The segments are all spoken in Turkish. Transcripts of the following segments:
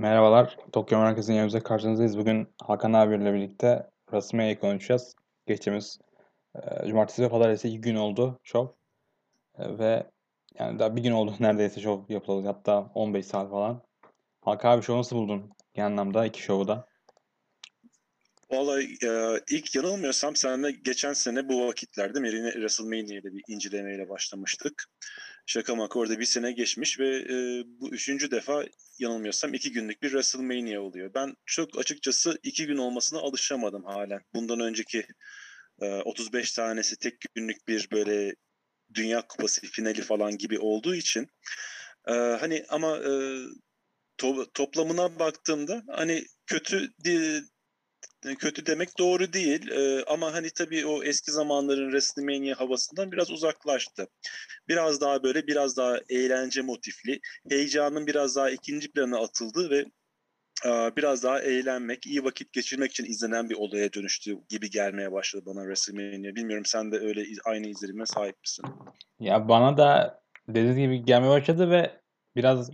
Merhabalar, Tokyo Merkez'in yanımızda karşınızdayız. Bugün Hakan abiyle birlikte WrestleMania'yı konuşacağız. Geçtiğimiz e, cumartesi ve pazartesi iki gün oldu şov. E, ve yani daha bir gün oldu neredeyse şov yapıldı. Hatta 15 saat falan. Hakan abi şovu nasıl buldun? Genel anlamda iki şovu da. Vallahi e, ilk yanılmıyorsam seninle geçen sene bu vakitlerde Merine WrestleMania'da bir incelemeyle başlamıştık. Şaka maka orada bir sene geçmiş ve e, bu üçüncü defa yanılmıyorsam iki günlük bir WrestleMania oluyor. Ben çok açıkçası iki gün olmasına alışamadım halen. Bundan önceki e, 35 tanesi tek günlük bir böyle Dünya Kupası finali falan gibi olduğu için e, hani ama e, to- toplamına baktığımda hani kötü di- kötü demek doğru değil ee, ama hani tabii o eski zamanların WrestleMania havasından biraz uzaklaştı. Biraz daha böyle biraz daha eğlence motifli, heyecanın biraz daha ikinci plana atıldı ve e, biraz daha eğlenmek, iyi vakit geçirmek için izlenen bir olaya dönüştü gibi gelmeye başladı bana WrestleMania. Bilmiyorum sen de öyle aynı izlenime sahip misin? Ya bana da dediğiniz gibi gelmeye başladı ve biraz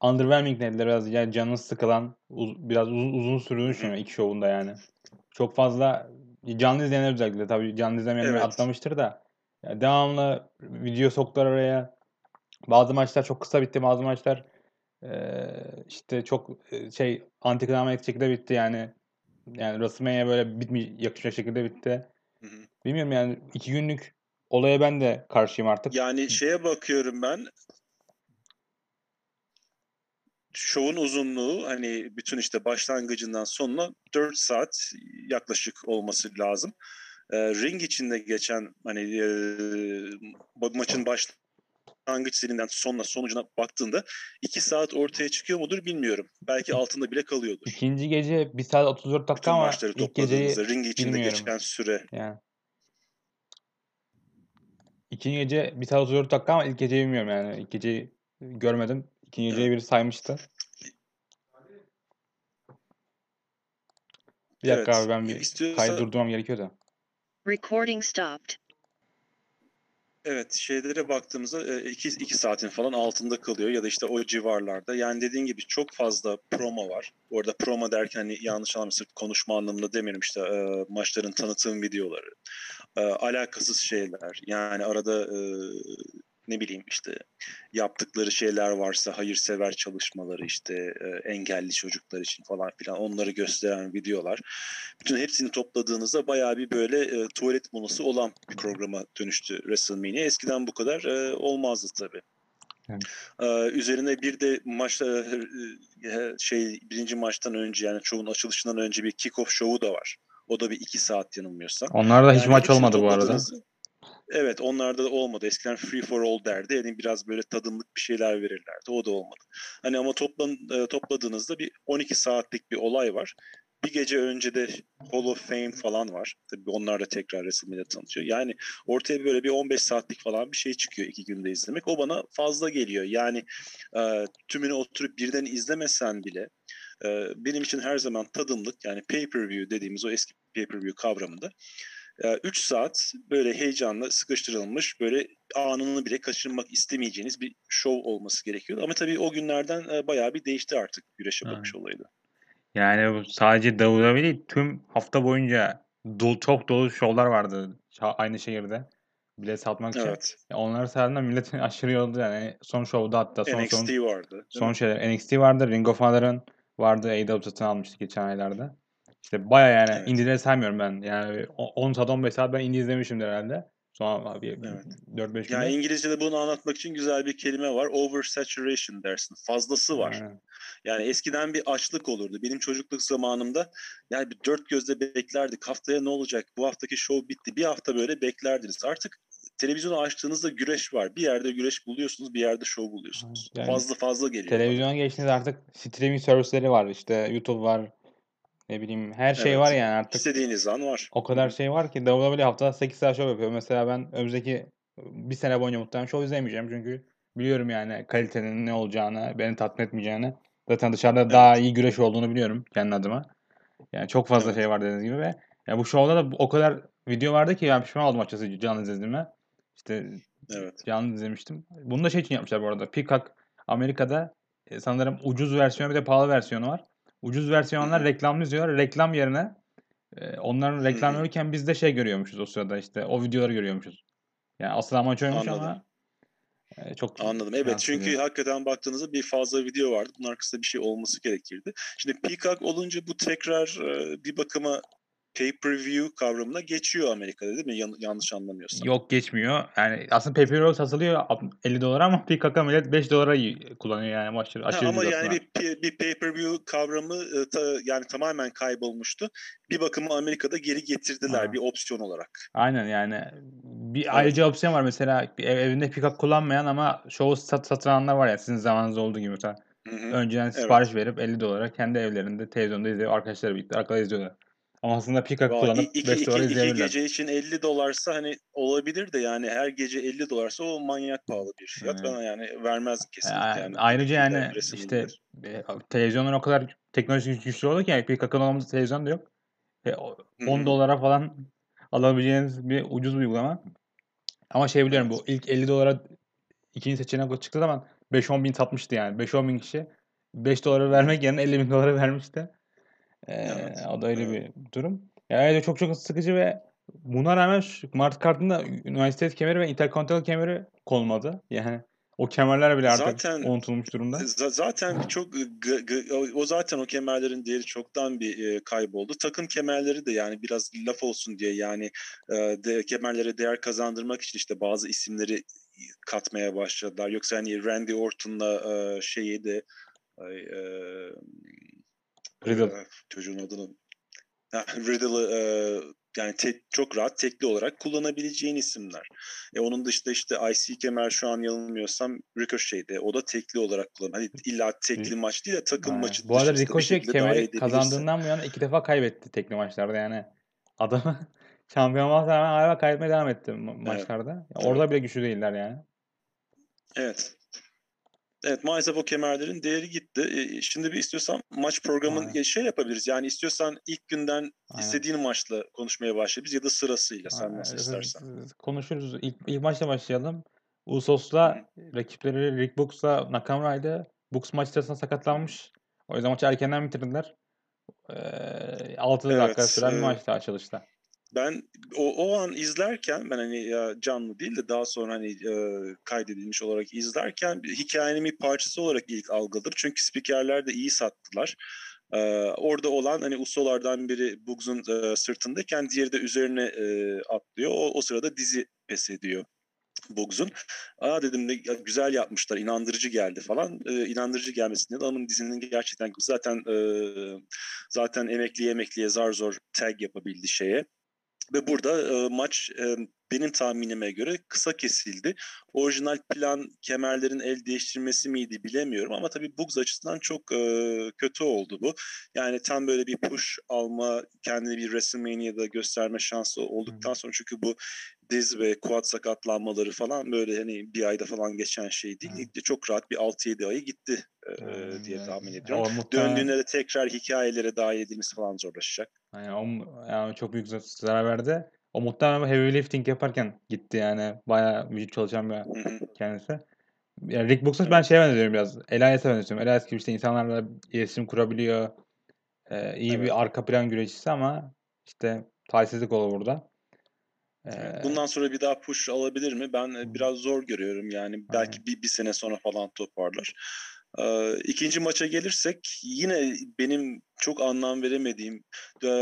underwhelming dediler. Biraz yani canı sıkılan, uz- biraz uzun, uzun sürdüğünü düşünüyorum iki şovunda yani. Çok fazla canlı izleyenler özellikle tabii canlı izlemeyenler Evet. atlamıştır da ya devamlı video soktular araya. Bazı maçlar çok kısa bitti, bazı maçlar eee, işte çok şey antiklimatik şekilde bitti yani. Yani WrestleMania böyle bitmiş, yakışacak şekilde bitti. Hı hı. Bilmiyorum yani iki günlük olaya ben de karşıyım artık. Yani şeye bakıyorum ben şovun uzunluğu hani bütün işte başlangıcından sonuna 4 saat yaklaşık olması lazım. Ee, ring içinde geçen hani e, ma- maçın başlangıç zilinden sonuna sonucuna baktığında 2 saat ortaya çıkıyor mudur bilmiyorum. Belki altında bile kalıyordur. İkinci gece 1 saat 34 dakika Bütün ama maçları ilk topladığınızda ring içinde bilmiyorum. geçen süre. yani. İkinci gece 1 saat 34 dakika ama ilk geceyi bilmiyorum yani. İlk geceyi görmedim. İkinci geceyi biri saymıştı. Bir dakika Evet. abi ben bir İstiyorsa- kaydı durdurmam gerekiyor da. Recording stopped. Evet şeylere baktığımızda e, iki, iki saatin falan altında kalıyor ya da işte o civarlarda. Yani dediğin gibi çok fazla promo var. Orada promo derken hani yanlış anlamışsın konuşma anlamında demiyorum işte e, maçların tanıtım videoları. E, alakasız şeyler. Yani arada e, ne bileyim işte yaptıkları şeyler varsa hayırsever çalışmaları işte e, engelli çocuklar için falan filan onları gösteren videolar. Bütün hepsini topladığınızda bayağı bir böyle e, tuvalet molası olan bir programa dönüştü WrestleMania. Eskiden bu kadar e, olmazdı tabii. Evet. Ee, üzerine bir de maçta e, şey birinci maçtan önce yani şovun açılışından önce bir kick-off şovu da var. O da bir iki saat yanılmıyorsam. Onlarda hiç Yani maç olmadı bu arada. Evet onlarda da olmadı. Eskiden free for all derdi. Yani biraz böyle tadımlık bir şeyler verirlerdi. O da olmadı. Hani ama toplan, e, topladığınızda bir 12 saatlik bir olay var. Bir gece önce de Hall of Fame falan var. Tabii onlar da tekrar resimde tanıtıyor. Yani ortaya böyle bir 15 saatlik falan bir şey çıkıyor iki günde izlemek. O bana fazla geliyor. Yani e, tümünü oturup birden izlemesen bile e, benim için her zaman tadımlık yani pay-per-view dediğimiz o eski pay-per-view kavramında 3 saat böyle heyecanla sıkıştırılmış böyle anını bile kaçırmak istemeyeceğiniz bir şov olması gerekiyor. Ama tabii o günlerden bayağı bir değişti artık güreşe bakış olayı da. Yani bu sadece WWE değil tüm hafta boyunca dolu, çok dolu şovlar vardı aynı şehirde. Bilet satmak için. Evet. Ya Onlar sayesinde millet aşırı yoruldu yani. Son şovda hatta son NXT son vardı. son mi? şeyler NXT vardı, Ring of Honor'ın vardı, AEW satın almıştı geçen aylarda. İşte baya yani Evet. indileri saymıyorum ben. Yani o- 10 saat 15 saat ben indie izlemişimdir herhalde. Sonra bir Evet. 4-5 Yani günde. İngilizce'de bunu anlatmak için güzel bir kelime var. Oversaturation dersin. Fazlası var. Aynen. Yani eskiden bir açlık olurdu. Benim çocukluk zamanımda yani bir dört gözle beklerdik. Haftaya ne olacak? Bu haftaki show bitti. Bir hafta böyle beklerdiniz. Artık televizyonu açtığınızda güreş var. Bir yerde güreş buluyorsunuz, bir yerde show buluyorsunuz. Yani fazla fazla geliyor. Televizyona geçtiğinizde artık streaming servisleri var. İşte YouTube var. Ne bileyim her şey Evet. var yani artık. İstediğiniz an var. O kadar şey var ki WWE haftada 8 saat show yapıyor. Mesela ben önümüzdeki bir sene boyunca muhtemelen show izlemeyeceğim. Çünkü biliyorum yani kalitenin ne olacağını, beni tatmin etmeyeceğini. Zaten dışarıda daha iyi güreş olduğunu biliyorum kendi adıma. Yani çok fazla Evet. şey var dediğiniz gibi ve ya bu şovda da o kadar video vardı ki ben pişman oldum açıkçası canlı izlediğime. İşte Evet. canlı izlemiştim. Bunu da şey için yapmışlar bu arada. Peacock Amerika'da e, sanırım ucuz versiyonu bir de pahalı versiyonu var. Ucuz versiyonlar reklamlı izliyorlar. Reklam yerine e, onların reklam verirken biz de şey görüyormuşuz o sırada işte o videoları görüyormuşuz. Yani asıl amaç oymuş Anladım. ama e, çok Anladım. Evet çünkü ediyor. hakikaten baktığınızda bir fazla video vardı. Bunun arkasında bir şey olması gerekirdi. Şimdi Peacock olunca bu tekrar e, bir bakıma pay-per-view kavramına geçiyor Amerika'da değil mi? Yan- yanlış anlamıyorsam. Yok geçmiyor. Yani aslında pay-per-view satılıyor 50 dolara ama Peacock'a millet 5 dolara kullanıyor yani maçları Ha, ama yani bir, bir pay-per-view kavramı ta- yani tamamen kaybolmuştu. Bir bakıma Amerika'da geri getirdiler Ha. bir opsiyon olarak. Aynen yani bir Evet. ayrıca opsiyon var mesela ev, evinde Peacock kullanmayan ama şovu sat, satın alanlar var ya sizin zamanınızda olduğu gibi mesela Hı hı. önceden sipariş verip 50 dolara kendi evlerinde televizyonda izliyor arkadaşlar birlikte arkada izliyorlar. Peacock Vay, kullanıp iki, 5 iki, iki izleyebilirler. gece için 50 dolarsa hani olabilir de yani her gece 50 dolarsa o manyak pahalı bir fiyat. Evet. Ben yani vermezdim kesinlikle. Ya, Yani ayrıca yani işte e, televizyonlar o kadar teknolojik güçlü oldu ki yani Peacock'ın olmadığı televizyon da yok. E, o- Hı 10 hı. dolara falan alabileceğiniz bir ucuz bir uygulama. Ama şey biliyorum Evet. bu ilk 50 dolara ikinci seçenek çıktığı zaman 5-10 bin satmıştı yani. 5-10 bin kişi 5 dolara vermek yerine 50 bin dolara vermişti. Ee, Evet. o da öyle Evet. bir durum. Yani evet, çok çok sıkıcı ve buna rağmen Mart kartında üniversite kemeri ve interkontinental kemeri konmadı. Yani o kemerler bile artık Zaten unutulmuş durumda. Z- zaten çok o- zaten o kemerlerin değeri çoktan bir e, kayboldu. Takım kemerleri de yani biraz laf olsun diye yani e, de, kemerlere değer kazandırmak için işte bazı isimleri katmaya başladılar. Yoksa hani Randy Orton'la e, şeyi de e, Riddle. çocuğun adını Ha, Riddle'ı e, yani tek, çok rahat tekli olarak kullanabileceğin isimler. E, onun dışında işte IC kemer şu an yanılmıyorsam Ricochet'de. O da tekli olarak kullan. Hani illa tekli maç değil de takım Aynen. maçı Bu arada Ricochet kemeri kazandığından bu yana iki defa kaybetti tekli maçlarda yani. Adamı şampiyon olmasına rağmen hala kaybetmeye devam etti ma- Evet. maçlarda. Evet. Orada bile güçlü değiller yani. Evet. Evet maalesef o kemerlerin değeri gitti. E, şimdi bir istiyorsan maç programın Aynen. şey yapabiliriz. Yani istiyorsan ilk günden Aynen. istediğin maçla konuşmaya başlayabiliriz ya da sırasıyla sen Aynen. nasıl istersen. Konuşuruz. İlk, ilk maçla başlayalım. Usos'la rakipleri Rick Books'la Nakamura'ydı. Books maç sırasında sakatlanmış. O yüzden maçı erkenden bitirdiler. Ee, 6 Evet, dakika süren bir e, maçtı açılışta. Ben o, o an izlerken ben hani canlı değil de daha sonra hani e, kaydedilmiş olarak izlerken hikayenin bir parçası olarak ilk algıladım. Çünkü spikerler de iyi sattılar. E, orada olan hani ustolardan biri Bugs'un e, sırtındayken diğeri de üzerine e, atlıyor. O, o sırada dizi pes ediyor. Bugs'un. Aa dedim de güzel yapmışlar, inandırıcı geldi falan. Ee, inandırıcı gelmesinde de adamın dizinin gerçekten zaten e, zaten emekliye emekliye zar zor tag yapabildi şeye. Ve burada e, maç e, benim tahminime göre kısa kesildi. Orijinal plan kemerlerin el değiştirmesi miydi bilemiyorum ama tabii Bugs açısından çok e, kötü oldu bu. Yani tam böyle bir push alma, kendini bir WrestleMania'da gösterme şansı olduktan sonra çünkü bu diz ve quad sakatlanmaları falan böyle hani bir ayda falan geçen şey değil. Evet. Çok rahat bir 6-7 ayı gitti e, diye tahmin ediyorum. O muhtemelen- Döndüğünde de tekrar hikayelere dahil edilmesi falan zorlaşacak. Yani, o, yani çok büyük zar- zarar verdi. O muhtemelen heavy lifting yaparken gitti yani. Bayağı vücut çalışan bir kendisi. Yani Rick Books'a ben şeye benziyorum biraz. Elias'a benziyorum. Elias gibi işte insanlarla iletişim kurabiliyor. Ee, iyi Evet. bir arka plan güreşçisi ama işte talihsizlik oldu burada. Ee, Bundan sonra bir daha push alabilir mi? Ben biraz zor görüyorum. Yani belki bir, bir sene sonra falan toparlar. Ee, ikinci maça gelirsek yine benim çok anlam veremediğim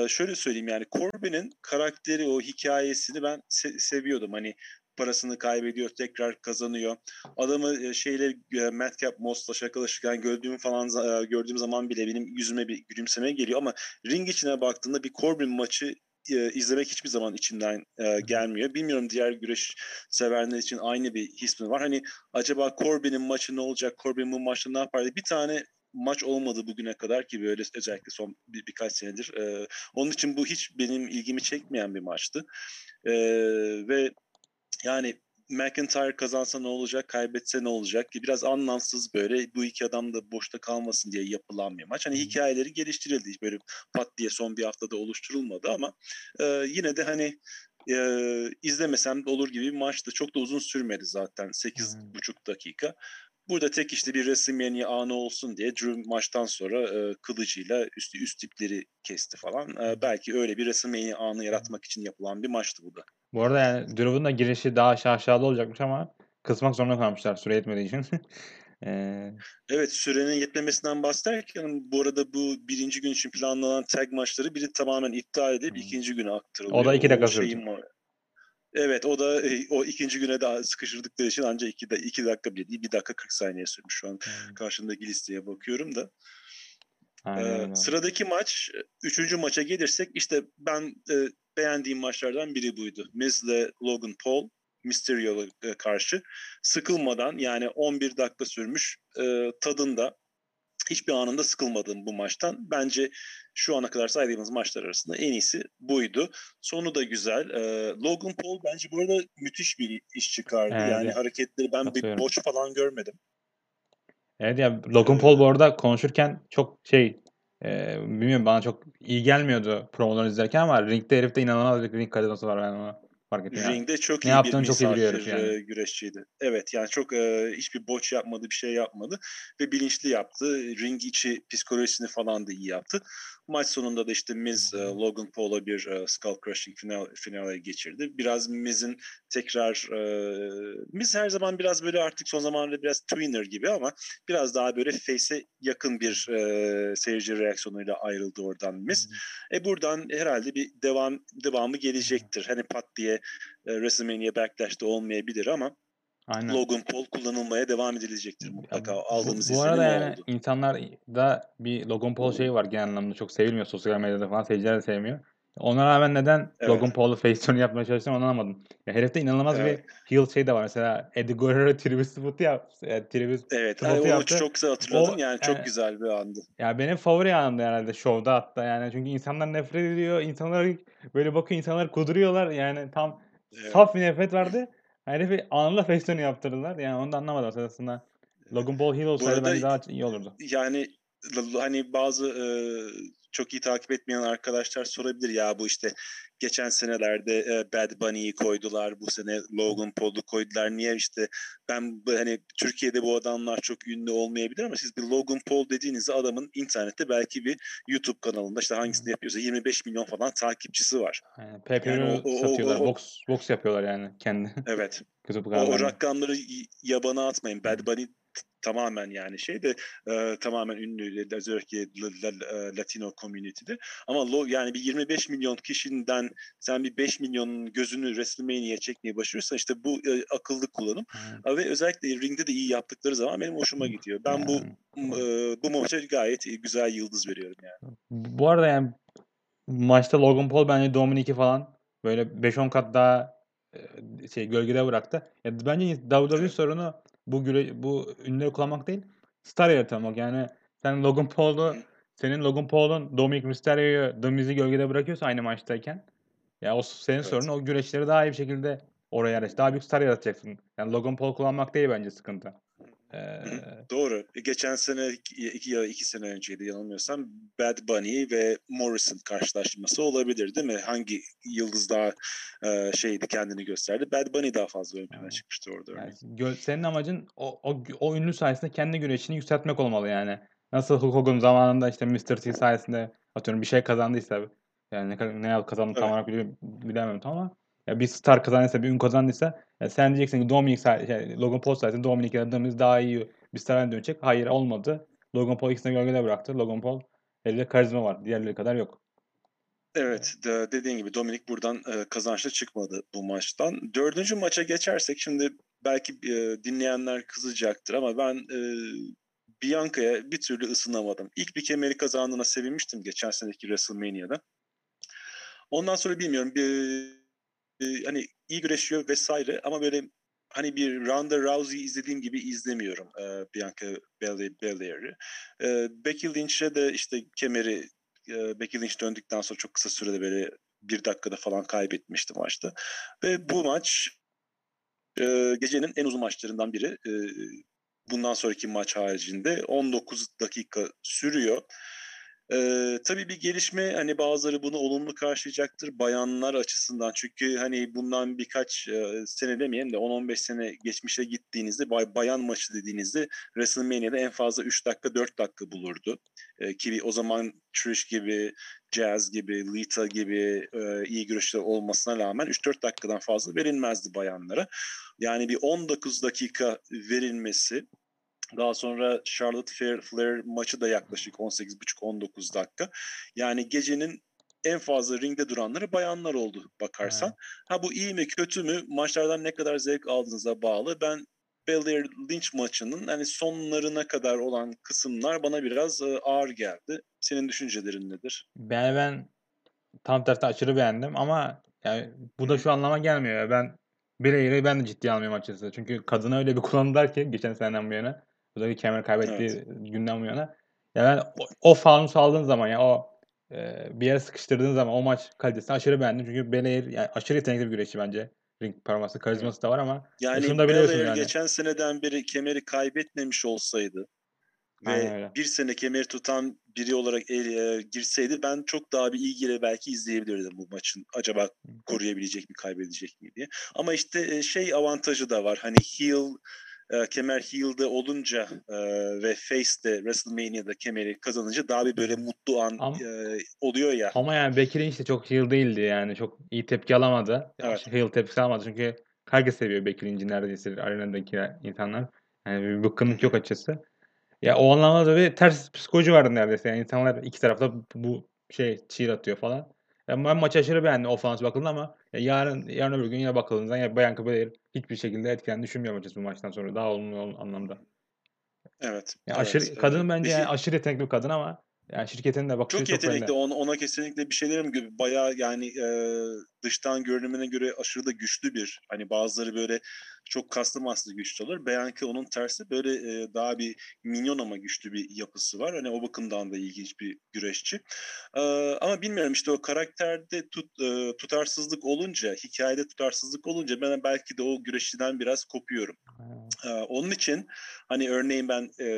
şöyle söyleyeyim yani Corbin'in karakteri o hikayesini ben se- seviyordum. Hani parasını kaybediyor tekrar kazanıyor. Adamı şeyle Madcap Moss'la şakalaşırken gördüğüm falan gördüğüm zaman bile benim yüzüme bir gülümseme geliyor ama ring içine baktığımda bir Corbin maçı e, izlemek hiçbir zaman içimden e, gelmiyor. Bilmiyorum diğer güreş severler için aynı bir his mi var? Hani acaba Corbin'in maçı ne olacak? Corbin bu maçta ne yapar? Bir tane maç olmadı bugüne kadar ki böyle özellikle son bir, birkaç senedir. E, onun için bu hiç benim ilgimi çekmeyen bir maçtı. E, ve yani McIntyre kazansa ne olacak, kaybetse ne olacak ki biraz anlamsız böyle bu iki adam da boşta kalmasın diye yapılan bir maç. Hani hikayeleri geliştirildi. Böyle pat diye son bir haftada oluşturulmadı ama e, yine de hani e, izlemesem de olur gibi bir maçtı. Çok da uzun sürmedi zaten. 8,5 dakika. Burada tek işte bir WrestleMania anı olsun diye Drew maçtan sonra e, kılıcıyla üst, üst tipleri kesti falan. E, belki öyle bir WrestleMania anı yaratmak için yapılan bir maçtı bu da. Bu arada yani Drew'un da girişi daha aşağıda olacakmış ama kısmak zorunda kalmışlar süre yetmediği için. ee... Evet sürenin yetmemesinden bahsederken bu arada bu birinci gün için planlanan tag maçları biri tamamen iptal edip hmm. ikinci güne aktarılıyor. O da iki dakika sürdü. Evet o da e, o ikinci güne daha sıkıştırdıkları için ancak iki, da, iki dakika bile değil bir dakika 40 saniye sürmüş şu an hmm. karşımdaki listeye bakıyorum da. Aynen, ee, sıradaki maç üçüncü maça gelirsek işte ben e, beğendiğim maçlardan biri buydu. Miz ile Logan Paul Mysterio'ya e, karşı sıkılmadan yani 11 dakika sürmüş e, tadında hiçbir anında sıkılmadım bu maçtan. Bence şu ana kadar saydığımız maçlar arasında en iyisi buydu. Sonu da güzel. Ee, Logan Paul bence bu arada müthiş bir iş çıkardı. Evet, yani hareketleri ben bir boç falan görmedim. Evet ya Logan Paul bu arada konuşurken çok şey e, bilmiyorum bana çok iyi gelmiyordu promoları izlerken ama ringde herifte inanılmaz bir ring karizması var ben ona fark ettim. Ringde yani. çok ne iyi bir çok iyi yani. E, güreşçiydi. Evet yani çok e, hiçbir boç yapmadı bir şey yapmadı ve bilinçli yaptı. Ring içi psikolojisini falan da iyi yaptı. Maç sonunda da işte Miz e, Logan Paul'a bir e, skull crushing final, finale geçirdi. Biraz Miz'in tekrar e, Miz her zaman biraz böyle artık son zamanlarda biraz twinner gibi ama biraz daha böyle face'e yakın bir seyirci reaksiyonuyla ayrıldı oradan Miz. E buradan herhalde bir devam devamı gelecektir. Hani pat diye WrestleMania Backlash'ta olmayabilir ama Aynen. Logan Paul kullanılmaya devam edilecektir mutlaka. Ya, Aldığımız bu, bu arada yani oldu. insanlar da bir Logan Paul şeyi var genel anlamda çok sevilmiyor sosyal medyada falan seyirciler de sevmiyor. Ona rağmen neden evet. Logan Paul'u face yapmaya çalıştığını anlamadım. Ya herifte inanılmaz evet. bir heel şey de var. Mesela Eddie Guerrero tribute spotu yaptı. Yani, tribute evet, yani yaptı. çok güzel hatırladım. O, yani çok yani, güzel bir andı. Ya benim favori anımdı herhalde şovda hatta yani. Çünkü insanlar nefret ediyor. İnsanlar böyle bakıyor insanlar kuduruyorlar. Yani tam evet. saf bir nefret vardı. Herifi anında face'lerini yaptırdılar. Yani onu da anlamadım aslında. Logan Paul heel olsaydı bence daha iyi olurdu. Yani hani bazı e, çok iyi takip etmeyen arkadaşlar sorabilir ya bu işte geçen senelerde e, Bad Bunny'yi koydular bu sene Logan Paul'u koydular niye işte ben hani Türkiye'de bu adamlar çok ünlü olmayabilir ama siz bir Logan Paul dediğinizde adamın internette belki bir YouTube kanalında işte hangisini yapıyorsa 25 milyon falan takipçisi var. Yani, yani o, satıyorlar. O, o, box, box yapıyorlar yani kendi. Evet. o, o rakamları yabana atmayın. Bad Bunny tamamen yani şey de e, tamamen ünlü özellikle Latino community'de. Ama lo, yani bir 25 milyon kişiden sen bir 5 milyonun gözünü WrestleMania'ya çekmeye başlıyorsan işte bu e, akıllı kullanım. Hmm. Ve özellikle ringde de iyi yaptıkları zaman benim hoşuma gidiyor. Ben hmm. bu e, bu maça gayet güzel yıldız veriyorum yani. Bu arada yani maçta Logan Paul bence Dominik'i falan böyle 5-10 kat daha şey gölgede bıraktı. Ya bence WWE sorunu bu güre bu ünlüleri kullanmak değil, star yaratmak. Yani sen Logan Paul'u senin Logan Paul'un Dominic Mysterio'yu The Miz'i gölgede bırakıyorsa aynı maçtayken ya o senin evet. sorun o güreşleri daha iyi bir şekilde oraya yerleş. Daha büyük star yaratacaksın. Yani Logan Paul kullanmak değil bence sıkıntı. Ee... Doğru. Geçen sene iki ya iki sene önceydi yanılmıyorsam Bad Bunny ve Morrison karşılaşması olabilir değil mi? Hangi yıldız daha e, şeydi kendini gösterdi? Bad Bunny daha fazla ön plana çıkmıştı orada. Yani, senin amacın o, o, o ünlü sayesinde kendi güreşini yükseltmek olmalı yani. Nasıl Hulk Hogan zamanında işte Mr. T sayesinde atıyorum bir şey kazandıysa yani ne, ne kazandı evet. tam olarak bilemem ama ya bir star kazandıysa, bir ün kazandıysa ya sen diyeceksin ki Dominic şey, Logan Paul sayesinde Dominic aradığımız daha iyi bir star dönecek. Hayır olmadı. Logan Paul ikisini gölgede bıraktı. Logan Paul elde karizma var. Diğerleri kadar yok. Evet de, dediğin gibi Dominik buradan e, kazançlı çıkmadı bu maçtan. Dördüncü maça geçersek şimdi belki e, dinleyenler kızacaktır ama ben e, Bianca'ya bir türlü ısınamadım. İlk bir kemeri kazandığına sevinmiştim geçen seneki WrestleMania'da. Ondan sonra bilmiyorum bir e, hani iyi güreşiyor vesaire ama böyle hani bir Ronda Rousey izlediğim gibi izlemiyorum e, Bianca Belair'i. E, Becky Lynch'e de işte kemeri e, Becky Lynch döndükten sonra çok kısa sürede böyle bir dakikada falan kaybetmişti maçta. Ve bu maç e, gecenin en uzun maçlarından biri. E, bundan sonraki maç haricinde 19 dakika sürüyor. Ee, tabii bir gelişme hani bazıları bunu olumlu karşılayacaktır bayanlar açısından. Çünkü hani bundan birkaç e, sene demeyelim de 10-15 sene geçmişe gittiğinizde bay, bayan maçı dediğinizde WrestleMania'da en fazla 3 dakika 4 dakika bulurdu. E, ki o zaman Trish gibi, Jazz gibi, Lita gibi e, iyi güreşler olmasına rağmen 3-4 dakikadan fazla verilmezdi bayanlara. Yani bir 19 dakika verilmesi daha sonra Charlotte Flair, Flair maçı da yaklaşık 18,5-19 dakika. Yani gecenin en fazla ringde duranları bayanlar oldu bakarsan. Evet. Ha bu iyi mi kötü mü maçlardan ne kadar zevk aldığınıza bağlı. Ben Belair Lynch maçının hani sonlarına kadar olan kısımlar bana biraz e, ağır geldi. Senin düşüncelerin nedir? Ben ben tam tersi aşırı beğendim ama yani bu da şu anlama gelmiyor. Ben Belair'i ben de ciddiye almıyorum açıkçası. Çünkü kadına öyle bir kullandılar ki geçen seneden bu yana. Özellikle kemer kaybettiği evet. günden bu yana. Yani o, o fanus aldığın zaman ya o e, bir yere sıkıştırdığın zaman o maç kalitesini aşırı beğendim. Çünkü Belair yani aşırı yetenekli bir güreşçi bence. Ring performansı, karizması da var ama yani şunu da biliyorsun yani. geçen seneden beri kemeri kaybetmemiş olsaydı ve bir sene kemeri tutan biri olarak el, e, girseydi ben çok daha bir ilgiyle belki izleyebilirdim bu maçın. Acaba koruyabilecek mi, kaybedecek mi diye. Ama işte e, şey avantajı da var. Hani heel e, kemer heel'de olunca e, ve Face'de WrestleMania'da kemeri kazanınca daha bir böyle mutlu an ama, e, oluyor ya. Ama yani Becky Lynch de çok heel değildi yani. Çok iyi tepki alamadı. Evet. Heel tepki alamadı çünkü herkes seviyor Becky Lynch'i neredeyse arenadaki insanlar. Yani bir bıkkınlık yok açıkçası. Ya o anlamda da bir ters psikoloji vardı neredeyse. Yani insanlar iki tarafta bu şey cheer atıyor falan. Yani ben maçı aşırı beğendim ofans bakıldığında ama yarın yarın öbür gün yine bakıldığında ya Bianca Belair hiçbir şekilde etkilen düşünmüyorum açıkçası bu maçtan sonra. Daha olumlu anlamda. Evet. Yani evet aşırı, kadın bence yani aşırı yetenekli bir kadın ama yani şirketin de bakışı çok, çok yetenekli. Ona, ona kesinlikle bir şey derim gibi bayağı yani e, dıştan görünümüne göre aşırı da güçlü bir hani bazıları böyle çok kaslı maslı güçlü olur. Bianca onun tersi böyle e, daha bir minyon ama güçlü bir yapısı var. Hani o bakımdan da ilginç bir güreşçi. E, ama bilmiyorum işte o karakterde tut, e, tutarsızlık olunca, hikayede tutarsızlık olunca ben belki de o güreşçiden biraz kopuyorum. E, onun için hani örneğin ben e,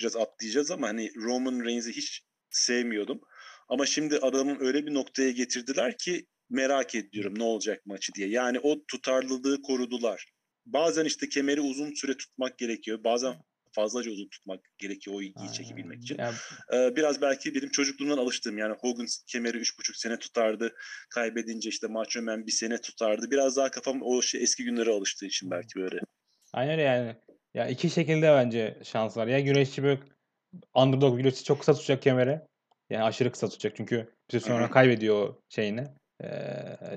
biraz atlayacağız ama hani Roman Reigns'i hiç sevmiyordum. Ama şimdi adamın öyle bir noktaya getirdiler ki merak ediyorum ne olacak maçı diye. Yani o tutarlılığı korudular. Bazen işte kemeri uzun süre tutmak gerekiyor. Bazen fazlaca uzun tutmak gerekiyor o ilgiyi çekebilmek için. Yani... Ee, biraz belki benim çocukluğumdan alıştığım yani Hogan kemeri üç buçuk sene tutardı. Kaybedince işte Macho Man bir sene tutardı. Biraz daha kafam o şey eski günlere alıştığı için belki böyle. Aynen yani. Ya iki şekilde bence şans var. Ya güreşçi böyle underdog güreşçi çok kısa tutacak kemeri. Yani aşırı kısa tutacak çünkü bir süre sonra kaybediyor şeyini.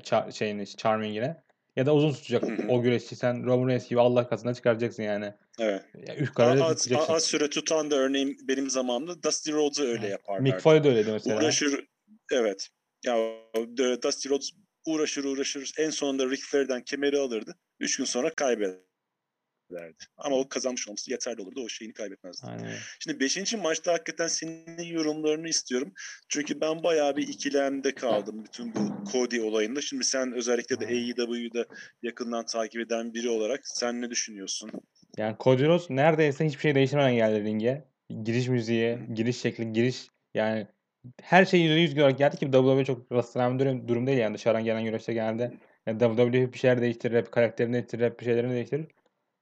Char, şeyini, charming'ine. Ya da uzun tutacak o güreşçi. Sen Roman Reigns gibi Allah katına çıkaracaksın yani. Evet. Yani üç kare az, az süre tutan da örneğin benim zamanımda Dusty Rhodes'u öyle yaparlar. Mick Foley de öyleydi mesela. Uğraşır, evet. Ya Dusty Rhodes uğraşır uğraşır en sonunda Ric Flair'den kemeri alırdı. Üç gün sonra kaybeder derdi. Ama o kazanmış olması yeterli olurdu. O şeyini kaybetmezdi. Aynen. Şimdi beşinci maçta hakikaten senin yorumlarını istiyorum. Çünkü ben bayağı bir ikilemde kaldım bütün bu Cody olayında. Şimdi sen özellikle de AEW'da yakından takip eden biri olarak sen ne düşünüyorsun? Yani Cody Rhodes neredeyse hiçbir şey değiştirmeden geldi ringe. Giriş müziği, giriş şekli, giriş yani her şey %100 olarak geldi ki WWE çok rastlanan bir durum, değil yani dışarıdan gelen güreşte geldi. Yani WWE bir şeyler değiştirir, hep karakterini değiştirir, hep bir şeylerini değiştirir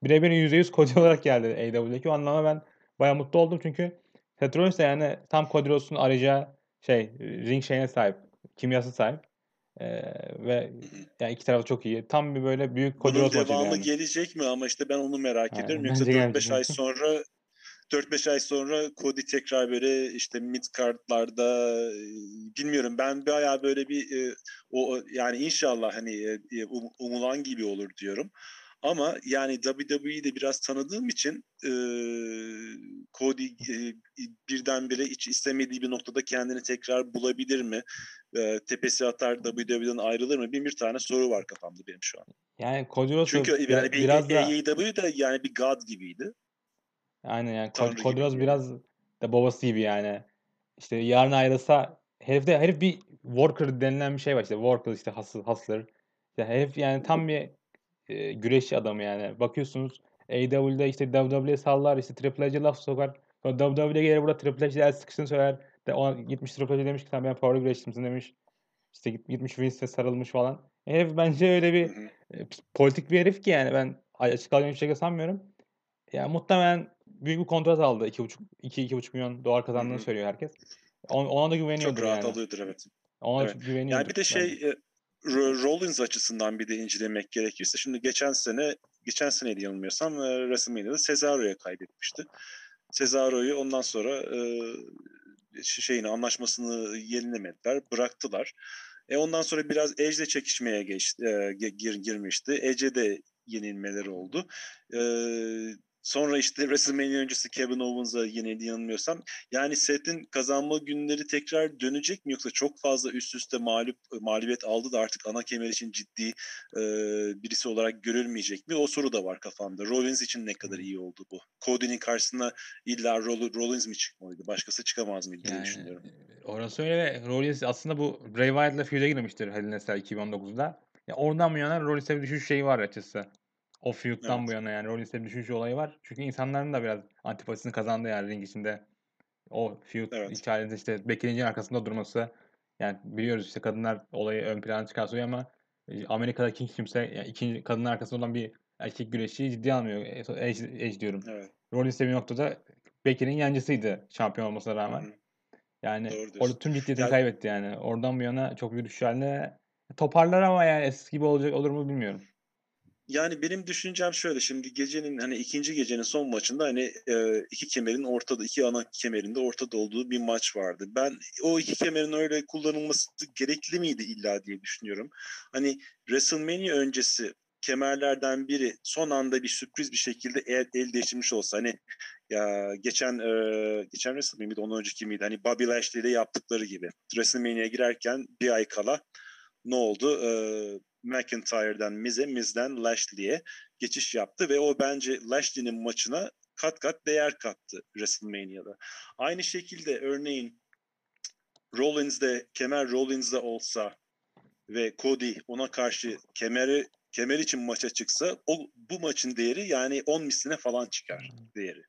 birebir %100 Cody olarak geldi AEW'deki. O anlamda ben bayağı mutlu oldum çünkü Seth Rollins de yani tam Cody Rhodes'un arayacağı şey ring şeyine sahip. Kimyası sahip. Ee, ve yani iki tarafı çok iyi. Tam bir böyle büyük maçıydı devamı yani. gelecek mi ama işte ben onu merak yani, ediyorum. Yoksa 4-5 ay sonra 4-5 ay sonra Cody tekrar böyle işte mid kartlarda bilmiyorum ben bayağı böyle bir o yani inşallah hani um, umulan gibi olur diyorum. Ama yani WWE'yi de biraz tanıdığım için e, Cody e, birdenbire hiç istemediği bir noktada kendini tekrar bulabilir mi? E, tepesi atar WWE'den ayrılır mı? Bir bir tane soru var kafamda benim şu an. Yani Cody Rhodes Çünkü yani bir, biraz da AEW de yani bir god gibiydi. Aynen yani Tanrı Cody Rhodes biraz da babası gibi yani. İşte yarın ayrılsa herifde herif bir worker denilen bir şey var işte worker işte hustler. İşte herif yani tam bir e, güreşçi adamı yani. Bakıyorsunuz AEW'de işte WWE sallar işte Triple H'e laf sokar. Sonra WWE'ye gelir burada Triple H'de el sıkıştığını söyler. De o gitmiş Triple H demiş ki sen benim favori güreşçimsin demiş. İşte git- gitmiş Vince'e sarılmış falan. E, Herif bence öyle bir e, politik bir herif ki yani ben açık alacağım bir şekilde sanmıyorum. Ya muhtemelen büyük bir kontrat aldı. 2,5 2-2,5 milyon dolar kazandığını söylüyor herkes. Ona, ona da Çok güveniyordur rahat yani. alıyordur evet. Ona Evet. çok güveniyordur. Yani bir de şey bence. Ro- Rollins açısından bir de incelemek gerekirse şimdi geçen sene geçen seneydi yanılmıyorsam e, WrestleMania'da Cesaro'ya kaybetmişti. Cesaro'yu ondan sonra e, ş- şeyini anlaşmasını yenilemediler, bıraktılar. E ondan sonra biraz Edge'le çekişmeye geçti, e, gir, girmişti. Edge'e de yenilmeleri oldu. E, sonra işte WrestleMania öncesi Kevin Owens'a yenildi yanılmıyorsam. Yani Seth'in kazanma günleri tekrar dönecek mi yoksa çok fazla üst üste mağlup mağlubiyet aldı da artık ana kemer için ciddi e, birisi olarak görülmeyecek mi? O soru da var kafamda. Rollins için ne kadar iyi oldu bu? Cody'nin karşısına illa Roll- Rollins mi çıkmalıydı? Başkası çıkamaz mıydı diye Yani düşünüyorum. e, orası öyle ve Rollins aslında bu Bray Wyatt'la feud'e girmiştir Hell in a Cell 2019'da. Ya oradan bu yana Rollins'e bir düşüş şeyi var açıkçası. O feud'dan Evet. bu yana yani Rollins'e bir düşüş olayı var. Çünkü insanların da biraz antipatisini kazandı yani ring içinde. O feud Evet. hikayesinde işte Becky Lynch'in arkasında durması. Yani biliyoruz işte kadınlar olayı ön plana çıkartıyor ama e, Amerika'da hiç kimse yani ikinci kadının arkasında olan bir erkek güreşçiyi ciddiye almıyor. E, Edge, Edge diyorum. Evet. Rollins bir noktada Becky'nin yancısıydı şampiyon olmasına rağmen. hı. Yani orada tüm ciddiyetini Ya- kaybetti yani. Oradan bu yana çok bir düşüş haline toparlar ama yani eski gibi olacak olur mu bilmiyorum. Yani benim düşüncem şöyle şimdi gecenin hani ikinci gecenin son maçında hani e, iki kemerin ortada iki ana kemerinde ortada olduğu bir maç vardı. Ben o iki kemerin öyle kullanılması gerekli miydi illa diye düşünüyorum. Hani WrestleMania öncesi kemerlerden biri son anda bir sürpriz bir şekilde el, el değiştirmiş olsa hani ya geçen e, geçen WrestleMania miydi ondan önceki miydi hani Bobby Lashley ile yaptıkları gibi WrestleMania'ya girerken bir ay kala ne oldu? Ee, McIntyre'dan Miz'e, Miz'den Lashley'e geçiş yaptı ve o bence Lashley'nin maçına kat kat değer kattı WrestleMania'da. Aynı şekilde örneğin Rollins'de kemer Rollins'de olsa ve Cody ona karşı kemeri kemer için maça çıksa o bu maçın değeri yani 10 misline falan çıkar değeri.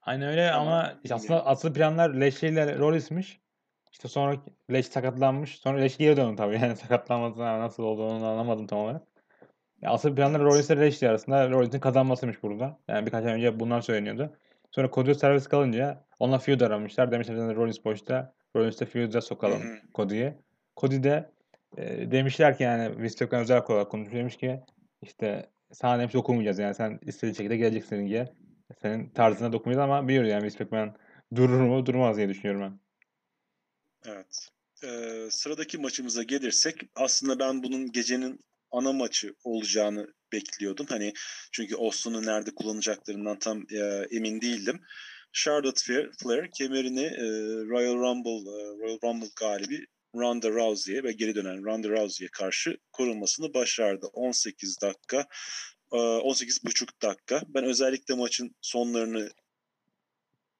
Aynen öyle Ama ama aslında bilmiyorum. asıl planlar Lashley ile Rollins'miş. İşte sonra Lashley sakatlanmış. Sonra Lashley geri döndü tabii. Yani sakatlanmasına nasıl olduğunu anlamadım tam olarak. Ya asıl planlar. Rollins ile Lashley arasında Rollins'in kazanmasıymış burada. Yani birkaç ay önce bunlar söyleniyordu. Sonra Cody servis kalınca ona feud aramışlar. Demişler zaten Rollins boşta. Rollins'e feud'a sokalım. Cody'yi. Cody de e, demişler ki yani Vince McMahon özel olarak konuşmuş. Demiş ki işte sana demiş dokunmayacağız yani sen istediğin şekilde geleceksin ringe. Senin tarzına dokunmayacağız ama biliyoruz yani Vince McMahon durur mu durmaz diye düşünüyorum ben. Evet. Ee, sıradaki maçımıza gelirsek aslında ben bunun gecenin ana maçı olacağını bekliyordum. Hani çünkü Austin'u nerede kullanacaklarından tam e, emin değildim. Charlotte Flair, kemerini e, Royal Rumble e, Royal Rumble galibi Ronda Rousey'e ve geri dönen Ronda Rousey'e karşı korunmasını başardı. 18 dakika, e, 18,5 dakika. Ben özellikle maçın sonlarını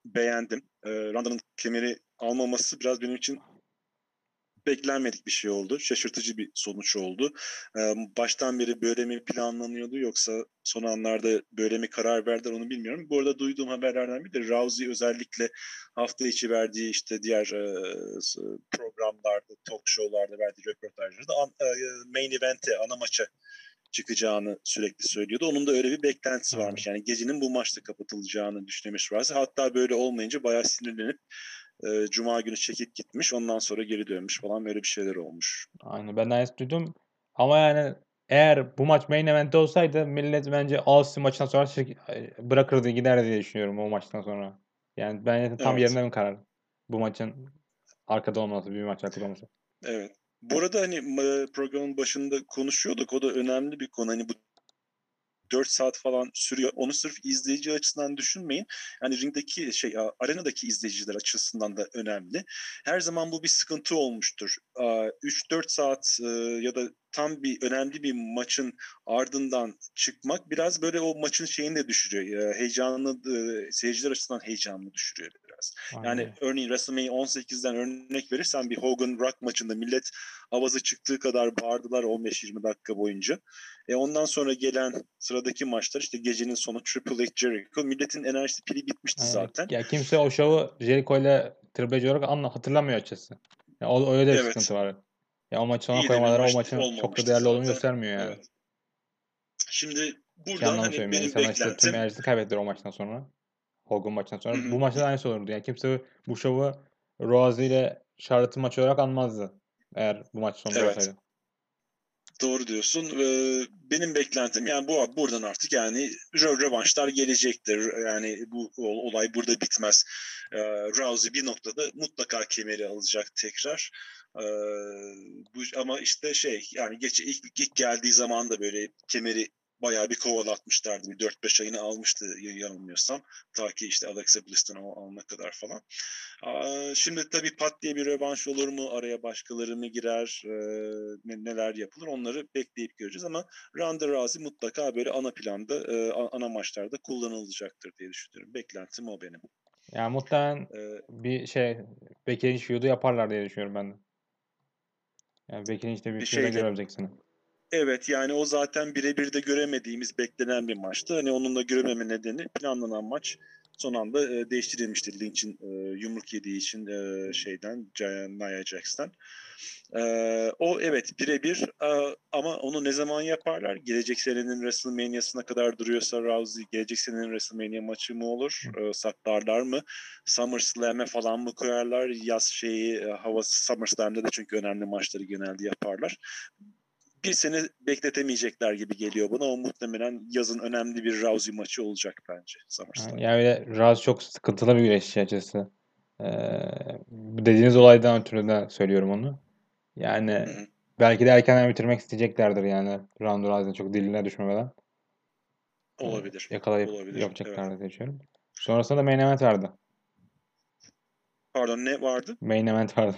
beğendim. E, Ronda'nın kemeri almaması biraz benim için beklenmedik bir şey oldu. Şaşırtıcı bir sonuç oldu. Ee, baştan beri böyle mi planlanıyordu yoksa son anlarda böyle mi karar verdiler onu bilmiyorum. Bu arada duyduğum haberlerden biri de Rousey özellikle hafta içi verdiği işte diğer e, programlarda, talk show'larda verdiği röportajlarda an, e, main event'e, ana maça çıkacağını sürekli söylüyordu. Onun da öyle bir beklentisi varmış. Yani gecenin bu maçta kapatılacağını düşünmüş Rousey. Hatta böyle olmayınca bayağı sinirlenip e, Cuma günü çekip gitmiş. Ondan sonra geri dönmüş falan böyle bir şeyler olmuş. Aynen ben de duydum. Ama yani eğer bu maç main event'te olsaydı millet bence Austin maçından sonra bırakırdı giderdi diye düşünüyorum o maçtan sonra. Yani bence tam Evet. yerinde bir karar. Bu maçın arkada olması, bir maç arkada olması. Evet. Bu arada hani programın başında konuşuyorduk. O da önemli bir konu. Hani bu 4 saat falan sürüyor. Onu sırf izleyici açısından düşünmeyin. Yani ringdeki şey arenadaki izleyiciler açısından da önemli. Her zaman bu bir sıkıntı olmuştur. Aa, 3-4 saat ya da tam bir önemli bir maçın ardından çıkmak biraz böyle o maçın şeyini de düşürüyor. Heyecanını seyirciler açısından heyecanını düşürüyor biraz. Aynen Yani örneğin WrestleMania 18'den örnek verirsen bir Hogan Rock maçında millet avazı çıktığı kadar bağırdılar 15-20 dakika boyunca. E ondan sonra gelen sıradaki maçlar işte gecenin sonu Triple H Jericho. Milletin enerjisi pili bitmişti Aynen. zaten. Ya kimse o şovu Jericho ile Triple H olarak anla, hatırlamıyor açıkçası. Yani o, öyle de bir Evet. sıkıntı var. Ya o maçı sona koymaları o maç maçın çok da değerli olduğunu göstermiyor yani. Evet. Şimdi buradan hani benim İnsanlar işte tüm beklentim enerjisini kaybettiler o maçtan sonra. Hogan maçtan sonra. Hı hı. Bu maçta da aynısı olurdu. Yani kimse bu şovu Rousey ile Charlotte'ın maçı olarak anmazdı. Eğer bu maç sonunda Evet. olsaydı. Doğru diyorsun. Ee, benim beklentim yani bu buradan artık yani rö- rövanşlar gelecektir. Yani bu ol- olay burada bitmez. Ee, Rousey bir noktada mutlaka kemeri alacak tekrar. Ee, bu ama işte şey yani geç ilk, ilk geldiği zaman da böyle kemeri bayağı bir kovalatmışlardı. Bir 4-5 ayını almıştı yanılmıyorsam. Ta ki işte Alexa Bliss'ten al- alana kadar falan. Aa, Şimdi tabii pat diye bir rövanş olur mu? Araya başkaları mı girer? Ee, ne- neler yapılır? Onları bekleyip göreceğiz ama Ronda Rousey mutlaka böyle ana planda, e, ana maçlarda kullanılacaktır diye düşünüyorum. Beklentim o benim. Yani muhtemelen Ee, bir şey Becky Lynch yaparlar diye düşünüyorum ben de. Yani Becky Lynch'te bir Bir şeyde- görebileceksin. Evet yani o zaten birebir de göremediğimiz beklenen bir maçtı. Hani onunla görememe nedeni planlanan maç son anda e, değiştirilmişti. Lynch'in e, yumruk yediği için e, şeyden Nia Jax'ten. E, o evet birebir e, ama onu ne zaman yaparlar? Gelecek senenin WrestleMania'sına kadar duruyorsa Rousey gelecek senenin WrestleMania maçı mı olur? E, saklarlar mı? SummerSlam'e falan mı koyarlar? Yaz şeyi e, havası SummerSlam'da da çünkü önemli maçları genelde yaparlar bir sene bekletemeyecekler gibi geliyor bana. O muhtemelen yazın önemli bir Rousey maçı olacak bence SummerSlam. Yani, öyle Rousey çok sıkıntılı bir güreşçi açıkçası. Ee, dediğiniz olaydan ötürü de söylüyorum onu. Yani Hı hı. belki de erkenden bitirmek isteyeceklerdir yani Ronda Rousey'nin çok diline düşmemeden. Ee, Olabilir. Yakalayıp Olabilir, yapacaklardır diye düşünüyorum. Sonrasında da main event vardı. Pardon ne vardı? Main event vardı.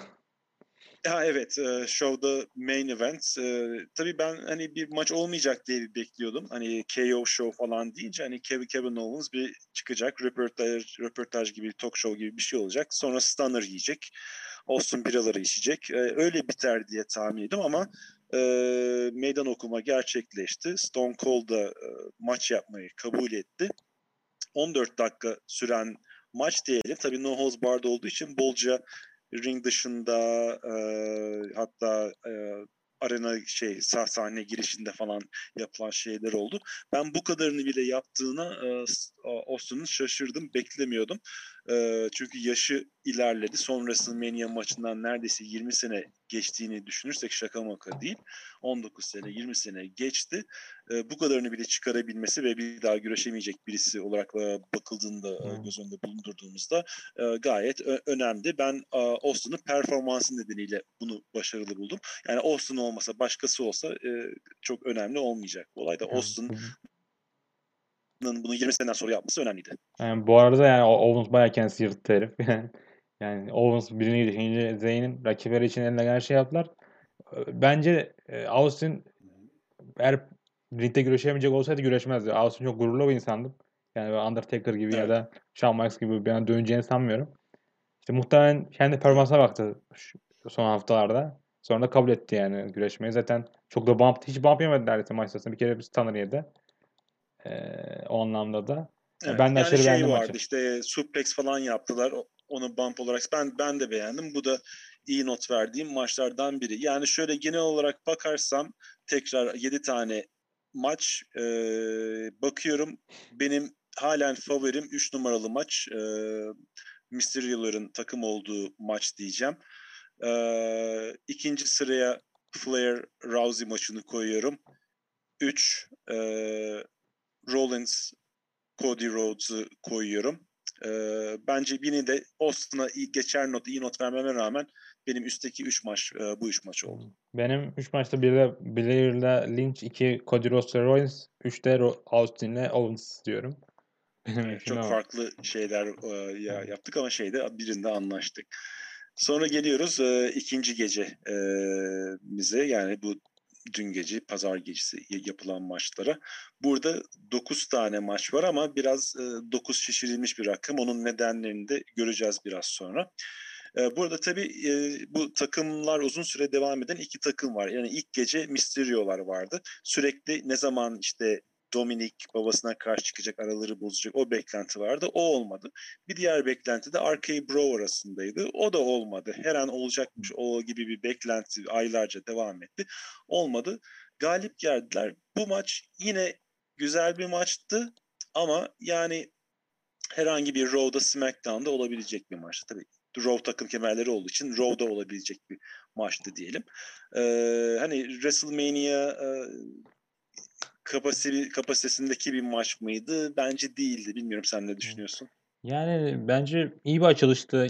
Ha evet, e, show'da main event. E, tabii ben hani bir maç olmayacak diye bir bekliyordum. Hani KO show falan deyince hani Kevin, Kevin Owens bir çıkacak, röportaj, röportaj gibi, talk show gibi bir şey olacak. Sonra Stunner yiyecek. Austin biraları içecek. E, öyle biter diye tahmin ediyorum ama e, meydan okuma gerçekleşti. Stone Cold da e, maç yapmayı kabul etti. 14 dakika süren maç diyelim. Tabii no holds barred olduğu için bolca ring dışında e, hatta e, arena şey sah sahne girişinde falan yapılan şeyler oldu. Ben bu kadarını bile yaptığına e, Austin'ın şaşırdım, beklemiyordum. E, çünkü yaşı ilerledi. Son WrestleMania maçından neredeyse 20 sene geçtiğini düşünürsek şaka maka değil. 19 sene, 20 sene geçti. E, bu kadarını bile çıkarabilmesi ve bir daha güreşemeyecek birisi olarak e, bakıldığında, e, Hmm. göz önünde bulundurduğumuzda e, gayet ö- önemli. Ben e, Austin'ın performansı nedeniyle bunu başarılı buldum. Yani Austin olmasa başkası olsa e, çok önemli olmayacak bu olay da. Yani Bu- bunu 20 seneden sonra yapması önemliydi. Yani bu arada yani Owens bayağı kendisi yırttı herif. Yani Owens birini geçince Zayn'in rakipleri için eline her şey yaptılar. Ee, Bence e, Austin eğer ringde güreşemeyecek olsaydı güreşmezdi. Austin çok gururlu bir insandı. Yani Undertaker gibi ya Evet. da Shawn Michaels gibi bir an döneceğini sanmıyorum. İşte muhtemelen kendi performansına baktı son haftalarda. Sonra da kabul etti yani güreşmeyi. Zaten çok da bump, hiç bump yemedi neredeyse maç sırasında. Bir kere bir stunner yedi. Ee, o anlamda da. Evet, Ben de yani şey beğendim vardı maçı. işte suplex falan yaptılar. Onu bump olarak ben ben de beğendim. Bu da iyi not verdiğim maçlardan biri. Yani şöyle genel olarak bakarsam tekrar 7 tane maç e, bakıyorum. Benim halen favorim 3 numaralı maç. E, Mysterio'ların takım olduğu maç diyeceğim. E, ikinci sıraya Flair Rousey maçını koyuyorum. 3 e, Rollins Cody Rhodes'u koyuyorum. Ee, bence yine de Austin'a geçer not, iyi not vermeme rağmen benim üstteki 3 maç e, bu 3 maç oldu. Benim 3 maçta bir de Blair'la Lynch, 2 Cody Rhodes Rollins, 3 de Austin'le Owens diyorum. Benim çok o. farklı şeyler e, ya, yaptık ama şeyde birinde anlaştık. Sonra geliyoruz e, ikinci gece e, bize yani bu dün gece pazar gecesi yapılan maçlara. Burada 9 tane maç var ama biraz 9 şişirilmiş bir rakam. Onun nedenlerini de göreceğiz biraz sonra. E, Burada tabii e, bu takımlar uzun süre devam eden iki takım var. Yani ilk gece Mysterio'lar vardı. Sürekli ne zaman işte Dominik babasına karşı çıkacak, araları bozacak o beklenti vardı. O olmadı. Bir diğer beklenti de RK Bro arasındaydı. O da olmadı. Her an olacakmış o gibi bir beklenti aylarca devam etti. Olmadı. Galip geldiler. Bu maç yine güzel bir maçtı ama yani herhangi bir Raw'da SmackDown'da olabilecek bir maçtı. Tabii Raw takım kemerleri olduğu için Raw'da olabilecek bir maçtı diyelim. Ee, hani WrestleMania e, kapasite, kapasitesindeki bir maç mıydı? Bence değildi. Bilmiyorum sen ne düşünüyorsun? Yani bence iyi bir açılıştı.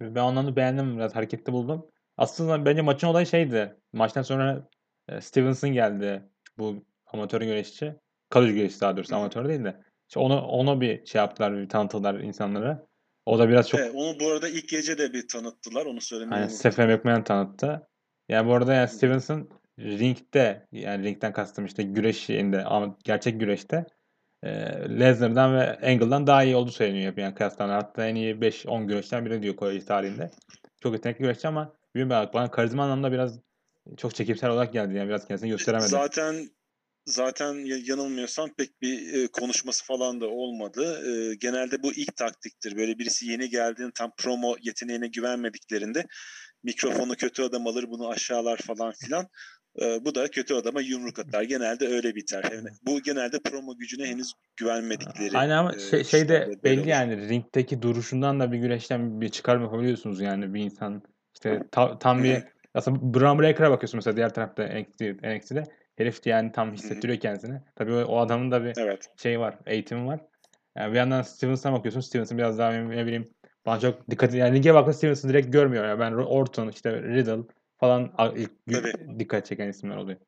Ben anlamda beğendim. Biraz hareketli buldum. Aslında bence maçın olayı şeydi. Maçtan sonra e, Stevenson geldi. Bu amatör güreşçi. Kalıcı güreşçi daha doğrusu. Hı. Amatör değil de. İşte onu, onu bir şey yaptılar, bir tanıttılar insanlara. O da biraz çok Evet, onu bu arada ilk gece de bir tanıttılar. Onu söylemeyi hani unuttum. McMahon tanıttı. Yani bu arada yani. Stevenson ringde yani ringden kastım işte güreş şeyinde ama gerçek güreşte e, Lesnar'dan ve Angle'dan daha iyi olduğu söyleniyor. Yani kıyaslanır. Hatta en iyi 5-10 güreşten biri diyor kolej tarihinde. Çok yetenekli güreşçi ama bilmiyorum bana karizma anlamda biraz çok çekimsel olarak geldi. Yani biraz kendisini gösteremedi. Zaten zaten ya- yanılmıyorsam pek bir e, konuşması falan da olmadı. E, genelde bu ilk taktiktir. Böyle birisi yeni geldiğinde tam promo yeteneğine güvenmediklerinde mikrofonu kötü adam alır bunu aşağılar falan filan. E, bu da kötü adama yumruk atar. Genelde öyle biter. Yani bu genelde promo gücüne henüz güvenmedikleri. Aynen ama e, şey, şeyde belli olur. yani ringdeki duruşundan da bir güreşten bir çıkarım yapabiliyorsunuz yani bir insan işte ta- tam bir aslında Braun Breaker'a bakıyorsun mesela diğer tarafta NXT, NXT'de herif yani tam hissettiriyor kendisini. Tabii o, o adamın da bir Evet. şey var, eğitimi var. Yani bir yandan Stevenson'a bakıyorsun. Stevenson biraz daha ne bileyim bana çok dikkat yani lige baktığında Stevenson direkt görmüyor. ya ben Orton işte Riddle falan ilk Tabii. dikkat çeken isimler oluyor.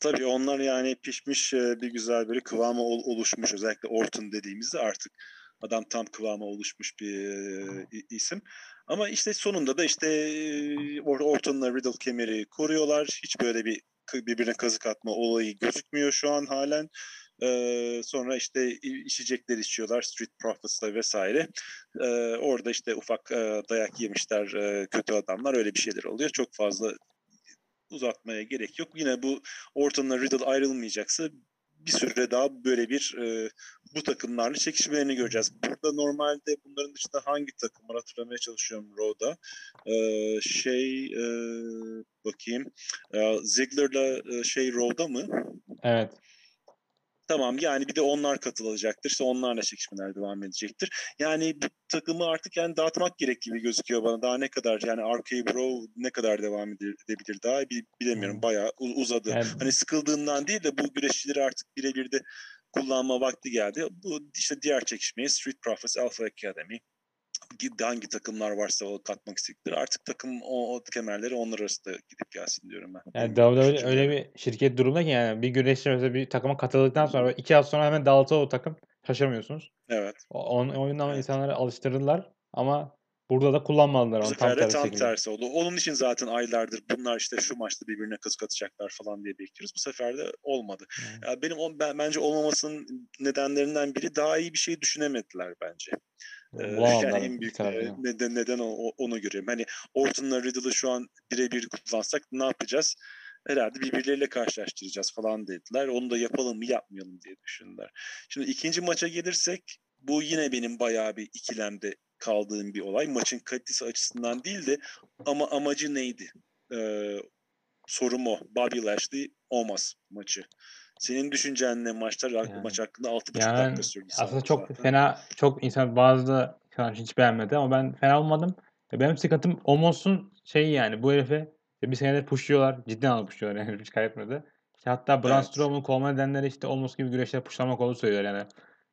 Tabii onlar yani pişmiş e, bir güzel böyle kıvama ol- oluşmuş. Özellikle Orton dediğimizde artık adam tam kıvama oluşmuş bir e, isim. Ama işte sonunda da işte e, Or- Orton'la Riddle kemeri koruyorlar. Hiç böyle bir birbirine kazık atma olayı gözükmüyor şu an halen. Ee, sonra işte içecekler içiyorlar Street Profits'la vesaire. Ee, orada işte ufak e, dayak yemişler e, kötü adamlar öyle bir şeyler oluyor. Çok fazla uzatmaya gerek yok. Yine bu Orton'la Riddle ayrılmayacaksa bir süre daha böyle bir e, bu takımlarla çekişmelerini göreceğiz. Burada normalde bunların dışında hangi takım var hatırlamaya çalışıyorum Raw'da. E, şey e, bakayım. E, Ziggler'la e, şey Raw'da mı? Evet. Tamam yani bir de onlar katılacaktır. İşte onlarla çekişmeler devam edecektir. Yani bu takımı artık yani dağıtmak gerek gibi gözüküyor bana. Daha ne kadar yani RK Bro ne kadar devam ede- edebilir daha bi- bilemiyorum. Hmm. Bayağı uzadı. Yani Hani sıkıldığından değil de bu güreşçileri artık birebir de kullanma vakti geldi. Bu işte diğer çekişmeye Street Profits, Alpha Academy hangi takımlar varsa o katmak istedikleri artık takım o, o kemerleri onlar arasında gidip gelsin diyorum ben. Yani WWE öyle bir şirket durumda ki yani bir güreşçi mesela bir takıma katıldıktan sonra iki hafta sonra hemen dağıtı o takım. Şaşırmıyorsunuz. Evet. O, on, oyundan Evet. insanları alıştırdılar ama burada da kullanmadılar onu tam tersi tam şekilde. tersi oldu. Onun için zaten aylardır bunlar işte şu maçta birbirine kazık atacaklar falan diye bekliyoruz. Bu sefer de olmadı. Yani. Ya benim ben, bence olmamasının nedenlerinden biri daha iyi bir şey düşünemediler bence. Ee, yani en büyük e, neden neden onu görüyorum. Hani Orton'la Riddle'ı şu an birebir kullansak ne yapacağız? Herhalde birbirleriyle karşılaştıracağız falan dediler. Onu da yapalım mı yapmayalım diye düşündüler. Şimdi ikinci maça gelirsek bu yine benim bayağı bir ikilemde kaldığım bir olay. Maçın kalitesi açısından değil de ama amacı neydi? Ee, sorum o. Bobby Lashley Omos maçı. Senin düşüncen ne maçlar Yani. maç hakkında 6,5 Yani dakika sürdü aslında çok zaten. fena çok insan bazı şu an hiç beğenmedi ama ben fena olmadım. Benim sıkıntım Omos'un şeyi yani bu herifi işte bir senedir pushluyorlar. Ciddi anlamda pushluyorlar yani hiç kaybetmedi. İşte hatta Braun Evet. Strowman'ın kovma nedenleri işte Omos gibi güreşleri pushlamak olduğu söylüyor yani.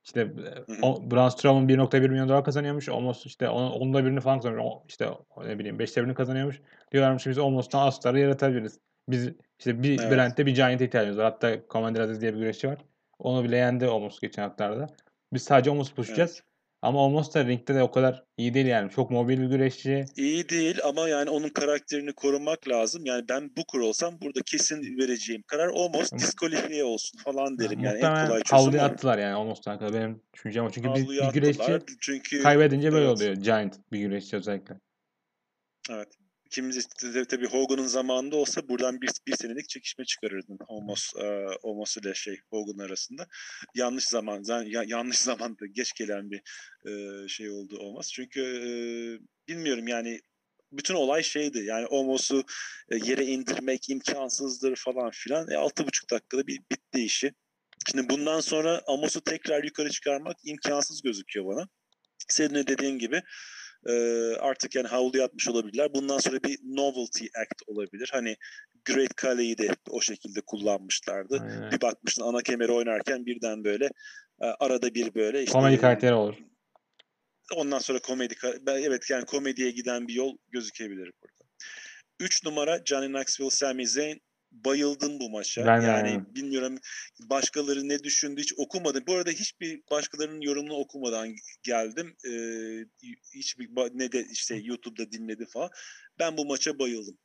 İşte hı. o, Braun Strowman 1.1 milyon dolar kazanıyormuş. Omos işte onun, onda birini falan kazanıyor. O, işte ne bileyim 5'te birini kazanıyormuş. Diyorlarmış biz Omos'tan astarı yaratabiliriz. Biz işte bir Evet. Brand'de bir Giant'e ihtiyacımız var. Hatta Commander Aziz diye bir güreşçi var. Onu bile yendi Omos geçen haftalarda. Biz sadece Omos'u pushlayacağız. Evet. Ama Omos da ringde de o kadar iyi değil yani. Çok mobil bir güreşçi. İyi değil ama yani onun karakterini korumak lazım. Yani ben Booker olsam burada kesin vereceğim karar Omos diskalifiye olsun falan derim. Yani en muhtemelen kolay havluya attılar yani Omos'tan kadar. Benim düşüncem o. Çünkü bir, Havluya bir güreşçi çünkü kaybedince böyle evet oluyor. Giant bir güreşçi özellikle. evet kimisi de tabii Hogan'ın zamanında olsa buradan bir, bir senelik çekişme çıkarırdın Omos, e, Omos ile şey Hogan arasında. Yanlış zaman, ya, yanlış zamanda geç gelen bir e, şey oldu Omos. Çünkü e, bilmiyorum yani bütün olay şeydi yani Omos'u e, yere indirmek imkansızdır falan filan. E, 6,5 dakikada bir bitti işi. Şimdi bundan sonra Amos'u tekrar yukarı çıkarmak imkansız gözüküyor bana. Senin de dediğin gibi e, artık yani havlu yatmış olabilirler. Bundan sonra bir novelty act olabilir. Hani Great Khali'yi de o şekilde kullanmışlardı. Aynen. Bir bakmıştın ana kemeri oynarken birden böyle e, arada bir böyle işte Komedi karakteri olur. ondan sonra komedi evet yani komediye giden bir yol gözükebilir burada. 3 numara Johnny Knoxville Sami Zayn bayıldım bu maça. Ben yani aynen. bilmiyorum başkaları ne düşündü hiç okumadım. Bu arada hiçbir başkalarının yorumunu okumadan geldim. Ee, hiçbir ne de işte YouTube'da dinledi falan. Ben bu maça bayıldım.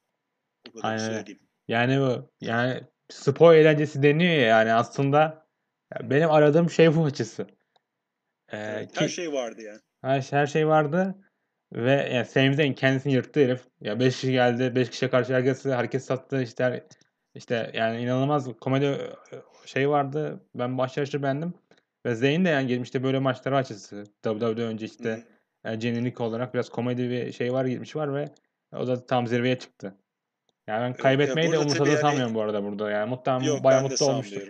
O kadar Aynen. söyleyeyim. Yani bu yani spor eğlencesi deniyor ya yani aslında benim aradığım şey bu açısı. Ee, Evet, ki- her şey vardı yani. Her, her şey vardı. Ve yani Sami Zayn kendisini yırttı herif. Ya 5 kişi geldi. 5 kişiye karşı herkes hareket sattı. İşte işte yani inanılmaz komedi ö- şey vardı. Ben başarışı beğendim. Ve Zayn de yani geçmişte böyle maçları açısı. WWE önce işte hı. yani olarak biraz komedi bir şey var gitmiş var ve o da tam zirveye çıktı. Yani ben ya kaybetmeyi de burada tabii umursadığını yani- sanmıyorum bu arada burada. Yani muhtemelen Yok bayağı de mutlu olmuştur.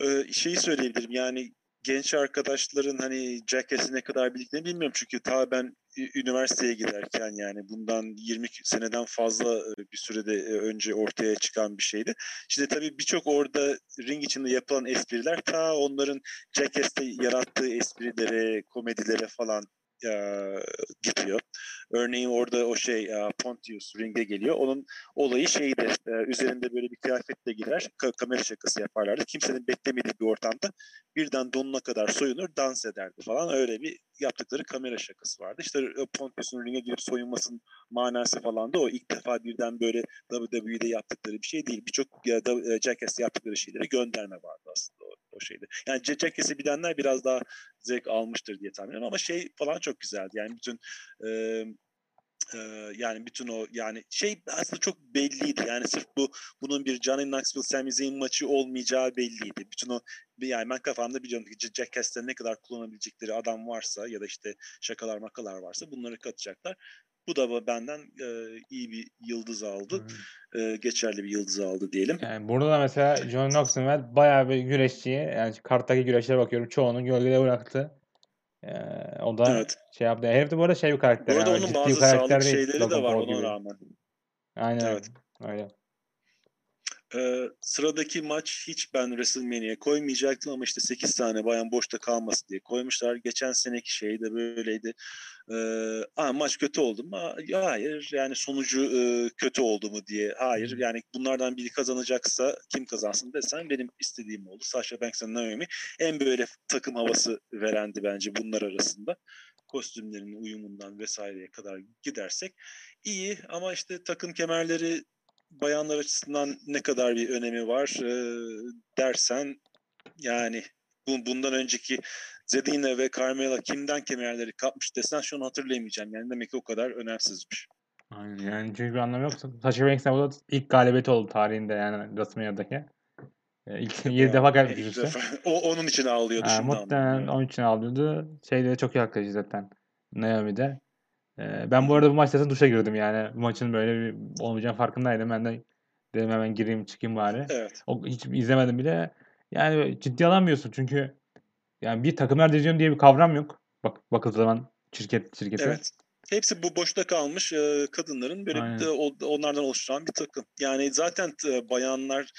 Ee, şeyi söyleyebilirim yani genç arkadaşların hani Jackass'i ne kadar bildiklerini bilmiyorum çünkü ta ben üniversiteye giderken yani bundan 20 seneden fazla e, bir sürede e, önce ortaya çıkan bir şeydi. Şimdi tabii birçok orada ring içinde yapılan espriler ta onların Jackass'te yarattığı esprilere, komedilere falan e, gidiyor. Örneğin orada o şey e, Pontius ringe geliyor. Onun olayı şeydi. e, üzerinde böyle bir kıyafetle girer. ka- kamera şakası yaparlardı. Kimsenin beklemediği bir ortamda birden donuna kadar soyunur, dans ederdi falan. Öyle bir yaptıkları kamera şakası vardı. İşte e, Pontius'un ringe girip soyunmasının manası falan da o ilk defa birden böyle WWE'de yaptıkları bir şey değil. Birçok e, Jackass'te yaptıkları şeylere gönderme vardı aslında o, şeyde. Yani Jackass'i bilenler biraz daha zevk almıştır diye tahmin ediyorum ama şey falan çok güzeldi. Yani bütün e, yani bütün o yani şey aslında çok belliydi. Yani sırf bu bunun bir Johnny Knoxville Sami Zayn maçı olmayacağı belliydi. Bütün o yani ben kafamda biliyorum ki Jackass'te ne kadar kullanabilecekleri adam varsa ya da işte şakalar makalar varsa bunları katacaklar. Bu da benden e, iyi bir yıldız aldı. E, geçerli bir yıldız aldı diyelim. Yani burada da mesela John Knoxville bayağı bir güreşçiye yani karttaki güreşlere bakıyorum çoğunu gölgede bıraktı. Ee, o da Evet. şey yaptı. Herif de bu arada şey bir karakter. Bu arada yani onun bazı sağlık değil. şeyleri de var ona rağmen. Aynen Evet. öyle. Ee, sıradaki maç hiç ben WrestleMania'ya koymayacaktım ama işte 8 tane bayan boşta kalması diye koymuşlar. Geçen seneki şey de böyleydi. Ee, aa, maç kötü oldu mu? Aa, Hayır. Yani sonucu e, kötü oldu mu diye. Hayır. Yani bunlardan biri kazanacaksa kim kazansın desen benim istediğim oldu. Sasha Banks ve Naomi en böyle takım havası verendi bence bunlar arasında. Kostümlerinin uyumundan vesaireye kadar gidersek iyi ama işte takım kemerleri bayanlar açısından ne kadar bir önemi var e, dersen yani bu, bundan önceki Zedina ve Carmela kimden kemerleri kapmış desen şu an hatırlayamayacağım. Yani demek ki o kadar önemsizmiş. Aynen. Yani çünkü bir anlamı yok. Sasha Banks'in bu da ilk galibiyeti oldu tarihinde yani WrestleMania'daki. Ee, İlk 7 defa Yani defa- o, onun için ağlıyordu Ha, muhtemelen onun için alıyordu. Şeyde de çok iyi zaten. Naomi'de. Ee, ben bu arada bu zaten duşa girdim yani. Bu maçın böyle bir olmayacağının farkındaydım. Ben de dedim hemen gireyim çıkayım bari. Evet. O, hiç izlemedim bile. Yani ciddi alamıyorsun çünkü yani bir takımlar divizyonu diye bir kavram yok. Bak bakıldığı zaman şirket şirkete. Evet. Hepsi bu boşta kalmış e, kadınların böyle o- onlardan oluşturan bir takım. Yani zaten e, bayanlar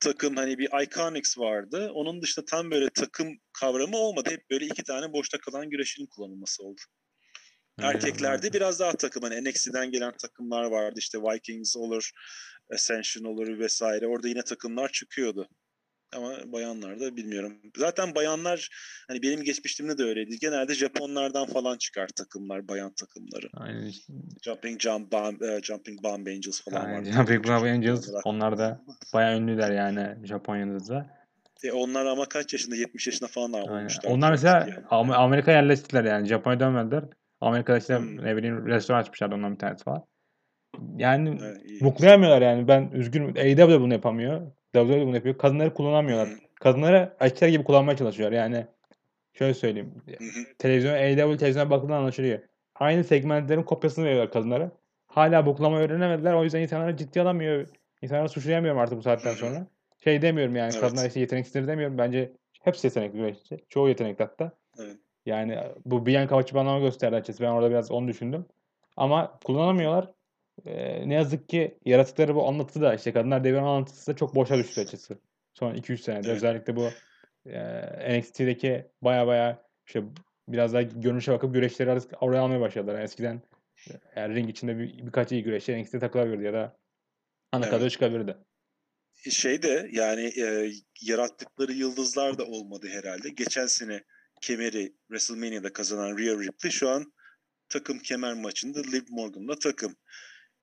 takım hani bir Iconics vardı. Onun dışında tam böyle takım kavramı olmadı. Hep böyle iki tane boşta kalan güreşin kullanılması oldu. Öyle Erkeklerde biraz daha takım hani NXT'den gelen takımlar vardı. İşte Vikings olur, Ascension olur vesaire. Orada yine takımlar çıkıyordu. Ama bayanlarda bilmiyorum. Zaten bayanlar hani benim geçmişimde de öyleydi. Genelde Japonlardan falan çıkar takımlar, bayan takımları. Aynen. Jumping Jump Bomb, e, Jumping Bomb Angels falan Aynen. vardı. Jumping Bomb Angels olarak. onlar da bayağı ünlüler yani Japonya'da da. E, onlar ama kaç yaşında? 70 yaşında falan olmuşlar. Onlar mesela yani. Am- Amerika yerleştiler yani. Japonya'ya dönmediler. Amerika'da işte Hmm. ne bileyim restoran açmışlar ondan bir tanesi falan. yani Evet. Buklayamıyorlar yani. Ben üzgünüm. AEW bunu yapamıyor. WWE bunu yapıyor. Kadınları kullanamıyorlar. Hı. Kadınları erkekler gibi kullanmaya çalışıyorlar. Yani şöyle söyleyeyim. Hı. Televizyon, AEW televizyona bakıldığında anlaşılıyor. Aynı segmentlerin kopyasını veriyorlar kadınlara. Hala buklama öğrenemediler. O yüzden insanlara ciddi alamıyor. İnsanları suçlayamıyorum artık bu saatten sonra. Şey demiyorum yani Evet. kadınlar işte yeteneksizdir demiyorum. Bence hepsi yetenekli güreşçi. Çoğu yetenekli hatta. Evet. Yani bu Bianca açı bana gösterdi açıkçası. Ben orada biraz onu düşündüm. Ama kullanamıyorlar. Ee, ne yazık ki yaratıkları bu anlatı da işte kadınlar devran anlatısı da çok boşa düştü açıkçası. Son 2-3 senede. Evet. Özellikle bu e, NXT'deki baya baya işte biraz daha görünüşe bakıp güreşleri artık oraya almaya başladılar. Yani eskiden yani ring içinde bir, birkaç iyi güreşçi NXT'de takılabilirdi ya da ana Evet. kadroya çıkabilirdi. şey de yani e, yarattıkları yıldızlar da olmadı herhalde. Geçen sene kemeri WrestleMania'da kazanan Rhea Ripley şu an takım kemer maçında Liv Morgan'la takım.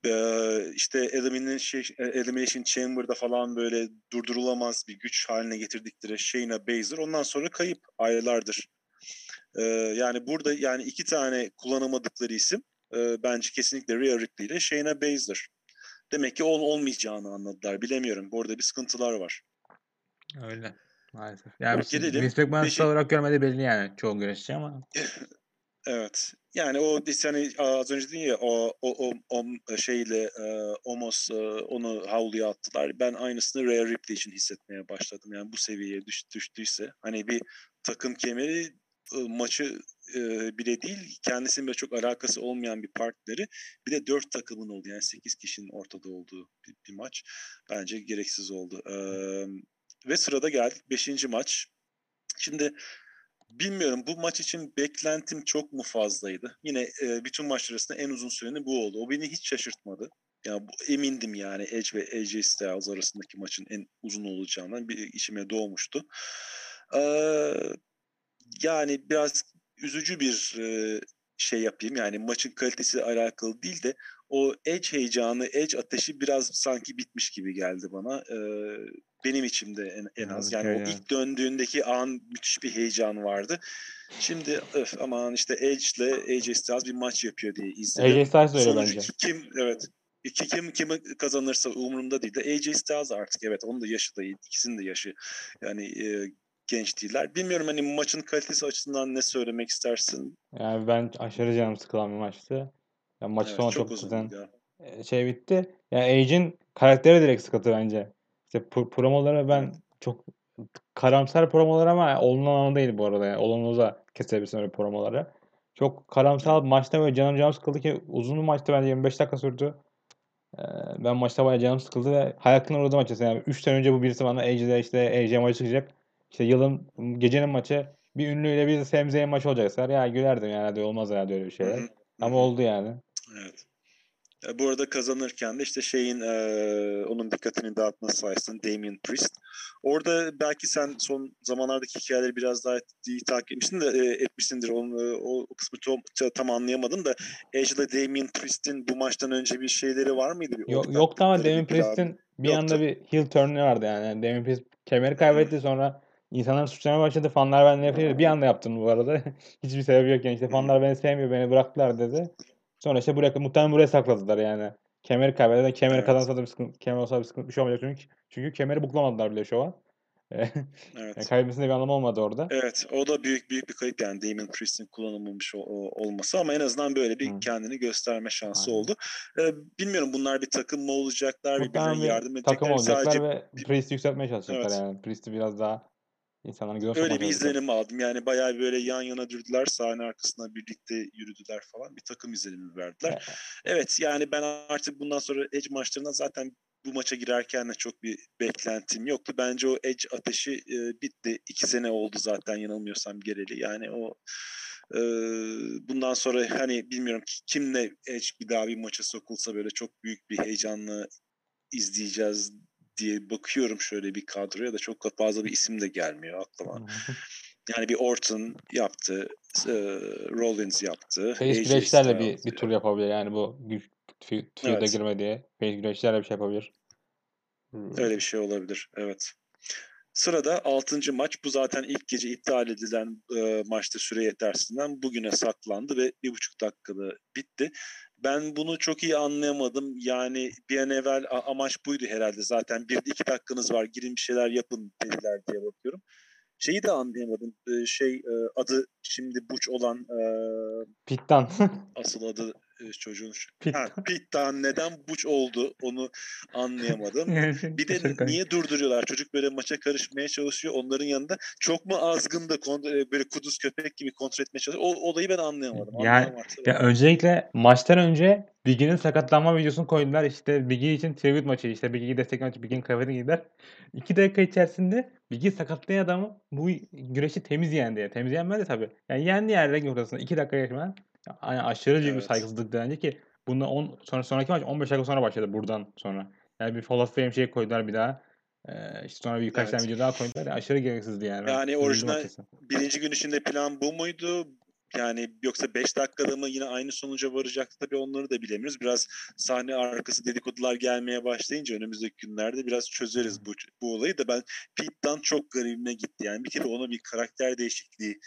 Ee, işte Elimination, Elimination Chamber'da falan böyle durdurulamaz bir güç haline getirdikleri Shayna Baszler ondan sonra kayıp aylardır. Ee, yani burada yani iki tane kullanamadıkları isim e, bence kesinlikle Rhea Ripley ile Shayna Baszler. Demek ki ol, olmayacağını anladılar. Bilemiyorum. Bu arada bir sıkıntılar var. Öyle. Maalesef. Yani Gelelim. Vince McMahon Beşi- olarak görmediği belli yani çoğu güreşçi ama Evet. Yani o hani az önce dedin ya o, o, o, o şeyle e, Omos e, onu havluya attılar. Ben aynısını Rhea Ripley için hissetmeye başladım. Yani bu seviyeye düş, düştüyse hani bir takım kemeri e, maçı e, bile değil kendisinin çok alakası olmayan bir partneri bir de dört takımın oldu yani sekiz kişinin ortada olduğu bir, bir maç bence gereksiz oldu. E, ve sırada geldik beşinci maç. Şimdi Bilmiyorum bu maç için beklentim çok mu fazlaydı? Yine e, bütün maçlar arasında en uzun süreni bu oldu. O beni hiç şaşırtmadı. Yani emindim yani Edge ve AJ Styles arasındaki maçın en uzun olacağından bir içime doğmuştu. Ee, yani biraz üzücü bir e, şey yapayım. Yani maçın kalitesiyle alakalı değil de o Edge heyecanı, Edge ateşi biraz sanki bitmiş gibi geldi bana. Ee, benim içimde en, en az. Yani öyle. o ilk döndüğündeki an müthiş bir heyecan vardı. Şimdi öf aman işte Edge ile AJ Styles bir maç yapıyor diye izledim. AJ Styles öyle bence. kim evet iki kim kimi kazanırsa umurumda değil de AJ Styles artık evet onun da yaşı da iyi. ikisinin de yaşı yani e, genç değiller. Bilmiyorum hani maçın kalitesi açısından ne söylemek istersin? Yani ben aşırı canım sıkılan bir maçtı. Yani maç Evet, sonu çok çok ya. e, şey bitti. Yani Age'in karakteri direkt sıkıntı bence. İşte pro- promoları ben çok karamsar promolar ama olunan anı değil bu arada. Yani olumluza kesebilirsin öyle promoları. Çok karamsar maçta böyle canım canım sıkıldı ki uzun bir maçtı bence 25 dakika sürdü. Ee, ben maçta bayağı canım sıkıldı ve kırıklığına uğradım açıkçası. Yani 3 sene önce bu birisi bana AJ'de işte AJ maçı çıkacak. İşte yılın gecenin maçı bir ünlüyle bir Zayn maçı olacaksa ya gülerdim yani hadi olmaz herhalde öyle bir şeyler. Ama oldu yani. Evet. E, Bu arada kazanırken de işte şeyin e, onun dikkatini dağıtması sayesinde Damien Priest. Orada belki sen son zamanlardaki hikayeleri biraz daha iyi takip etmişsin de e, etmişsindir. Onu, e, o, o kısmı tam, tam anlayamadım da Edge ile Damien Priest'in bu maçtan önce bir şeyleri var mıydı? Bir Yok, yoktu ama Damien? Priest'in bir Yoktu. anda bir heel turn'ü vardı yani. Yani Damien Priest kemeri kaybetti sonra insanlar suçlamaya başladı. Fanlar benden nefret ediyor. Bir anda yaptım bu arada. Hiçbir sebebi yok yani. İşte fanlar beni sevmiyor, beni bıraktılar dedi. Sonra işte buraya, muhtemelen buraya sakladılar yani. Kemeri kaybetti. Kemeri Evet. kazansa da bir sıkıntı, kemer olsa bir sıkıntı bir şey olmayacak çünkü, çünkü kemeri buklamadılar bile şova. yani Evet. kaybetmesinde bir anlamı olmadı orada. Evet, o da büyük büyük bir kayıp yani Damien Priest'in kullanılmamış o- o- olması ama en azından böyle bir Hı. kendini gösterme şansı Aynen. oldu. Ee, bilmiyorum bunlar bir takım mı olacaklar, birbirlerine bir yardım takım edecekler. olacaklar Sadece ve Priest'i yükseltmeye çalışacaklar Evet. yani. Priest'i biraz daha insanların gözüne öyle bir izlenim aldım. Yani bayağı böyle yan yana durdular, sahne arkasında birlikte yürüdüler falan. Bir takım izlenimi verdiler. Evet yani ben artık bundan sonra Edge maçlarına zaten bu maça girerken de çok bir beklentim yoktu. Bence o Edge ateşi e, bitti. İki sene oldu zaten yanılmıyorsam gereli. Yani o e, bundan sonra hani bilmiyorum ki kimle Edge bir daha bir maça sokulsa böyle çok büyük bir heyecanla izleyeceğiz diye bakıyorum şöyle bir kadroya da çok fazla bir isim de gelmiyor aklıma. Yani bir Orton yaptı, e, Rollins yaptı, Face güreşlerle bir, Styles bir tur yapabilir yani bu güç feud- feud'e Evet. girme diye. Face güreşlerle bir şey yapabilir. Hmm. Öyle bir şey olabilir. Evet. Sırada 6. maç. Bu zaten ilk gece iptal edilen e, maçta süre yetersizinden bugüne saklandı ve bir buçuk dakikada bitti. Ben bunu çok iyi anlayamadım. Yani bir an evvel amaç buydu herhalde zaten. Bir iki dakikanız var girin bir şeyler yapın dediler diye bakıyorum. Şeyi de anlayamadım. Ee, şey e, adı şimdi Buç olan e, Pittan. asıl adı çocuğun. Pit. Ha, Pittan neden Buç oldu onu anlayamadım. Bir de niye durduruyorlar? Çocuk böyle maça karışmaya çalışıyor. Onların yanında çok mu azgın da e, böyle kuduz köpek gibi kontrol etmeye çalışıyor. O olayı ben anlayamadım. Yani- Ya öncelikle maçtan önce Biggie'nin sakatlanma videosunu koydular. İşte Biggie için tribute maçı. işte Biggie'yi desteklemek için Biggie'nin kıyafetini giydiler. İki dakika içerisinde Biggie sakatlayan adamı bu güreşi temiz yendi. Yani. Temiz yenmedi tabii. Yani yendi ring ortasında. iki dakika geçmeden. Yani aşırı büyük bir Evet. saygısızlık bence ki bundan 10 sonra sonraki maç 15 dakika sonra başladı buradan sonra. Yani bir Fall of Fame şey koydular bir daha. Ee, işte sonra birkaç Evet. tane video daha koydular. Aşırı gereksizdi yani. Yani orijinal- birinci gün içinde plan bu muydu? Yani yoksa 5 dakikada mı yine aynı sonuca varacaktı tabii onları da bilemiyoruz. Biraz sahne arkası dedikodular gelmeye başlayınca önümüzdeki günlerde biraz çözeriz bu, bu olayı da ben Pete'dan çok garibime gitti. Yani bir kere ona bir karakter değişikliği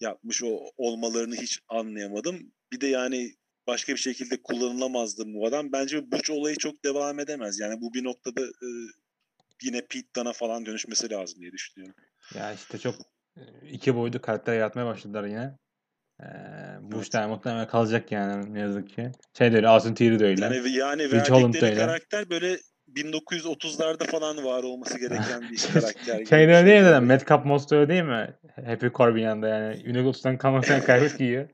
yapmış o olmalarını hiç anlayamadım. Bir de yani başka bir şekilde kullanılamazdı bu adam. Bence Butch olayı çok devam edemez. Yani bu bir noktada e, yine Pete Dunne'a falan dönüşmesi lazım diye düşünüyorum. Ya işte çok e, iki boyutlu karakter yaratmaya başladılar yine. Ee, bu Evet. işte muhtemelen kalacak yani ne yazık ki. Şey de öyle, Austin Theory de öyle. Yani, yani Rich verdikleri karakter böyle 1930'larda falan var olması gereken bir karakter. gibi Şey bir de öyle Capmos da öyle değil mi? Happy Corbin yanında yani. 1930'dan kalmasan kıyafet giyiyor.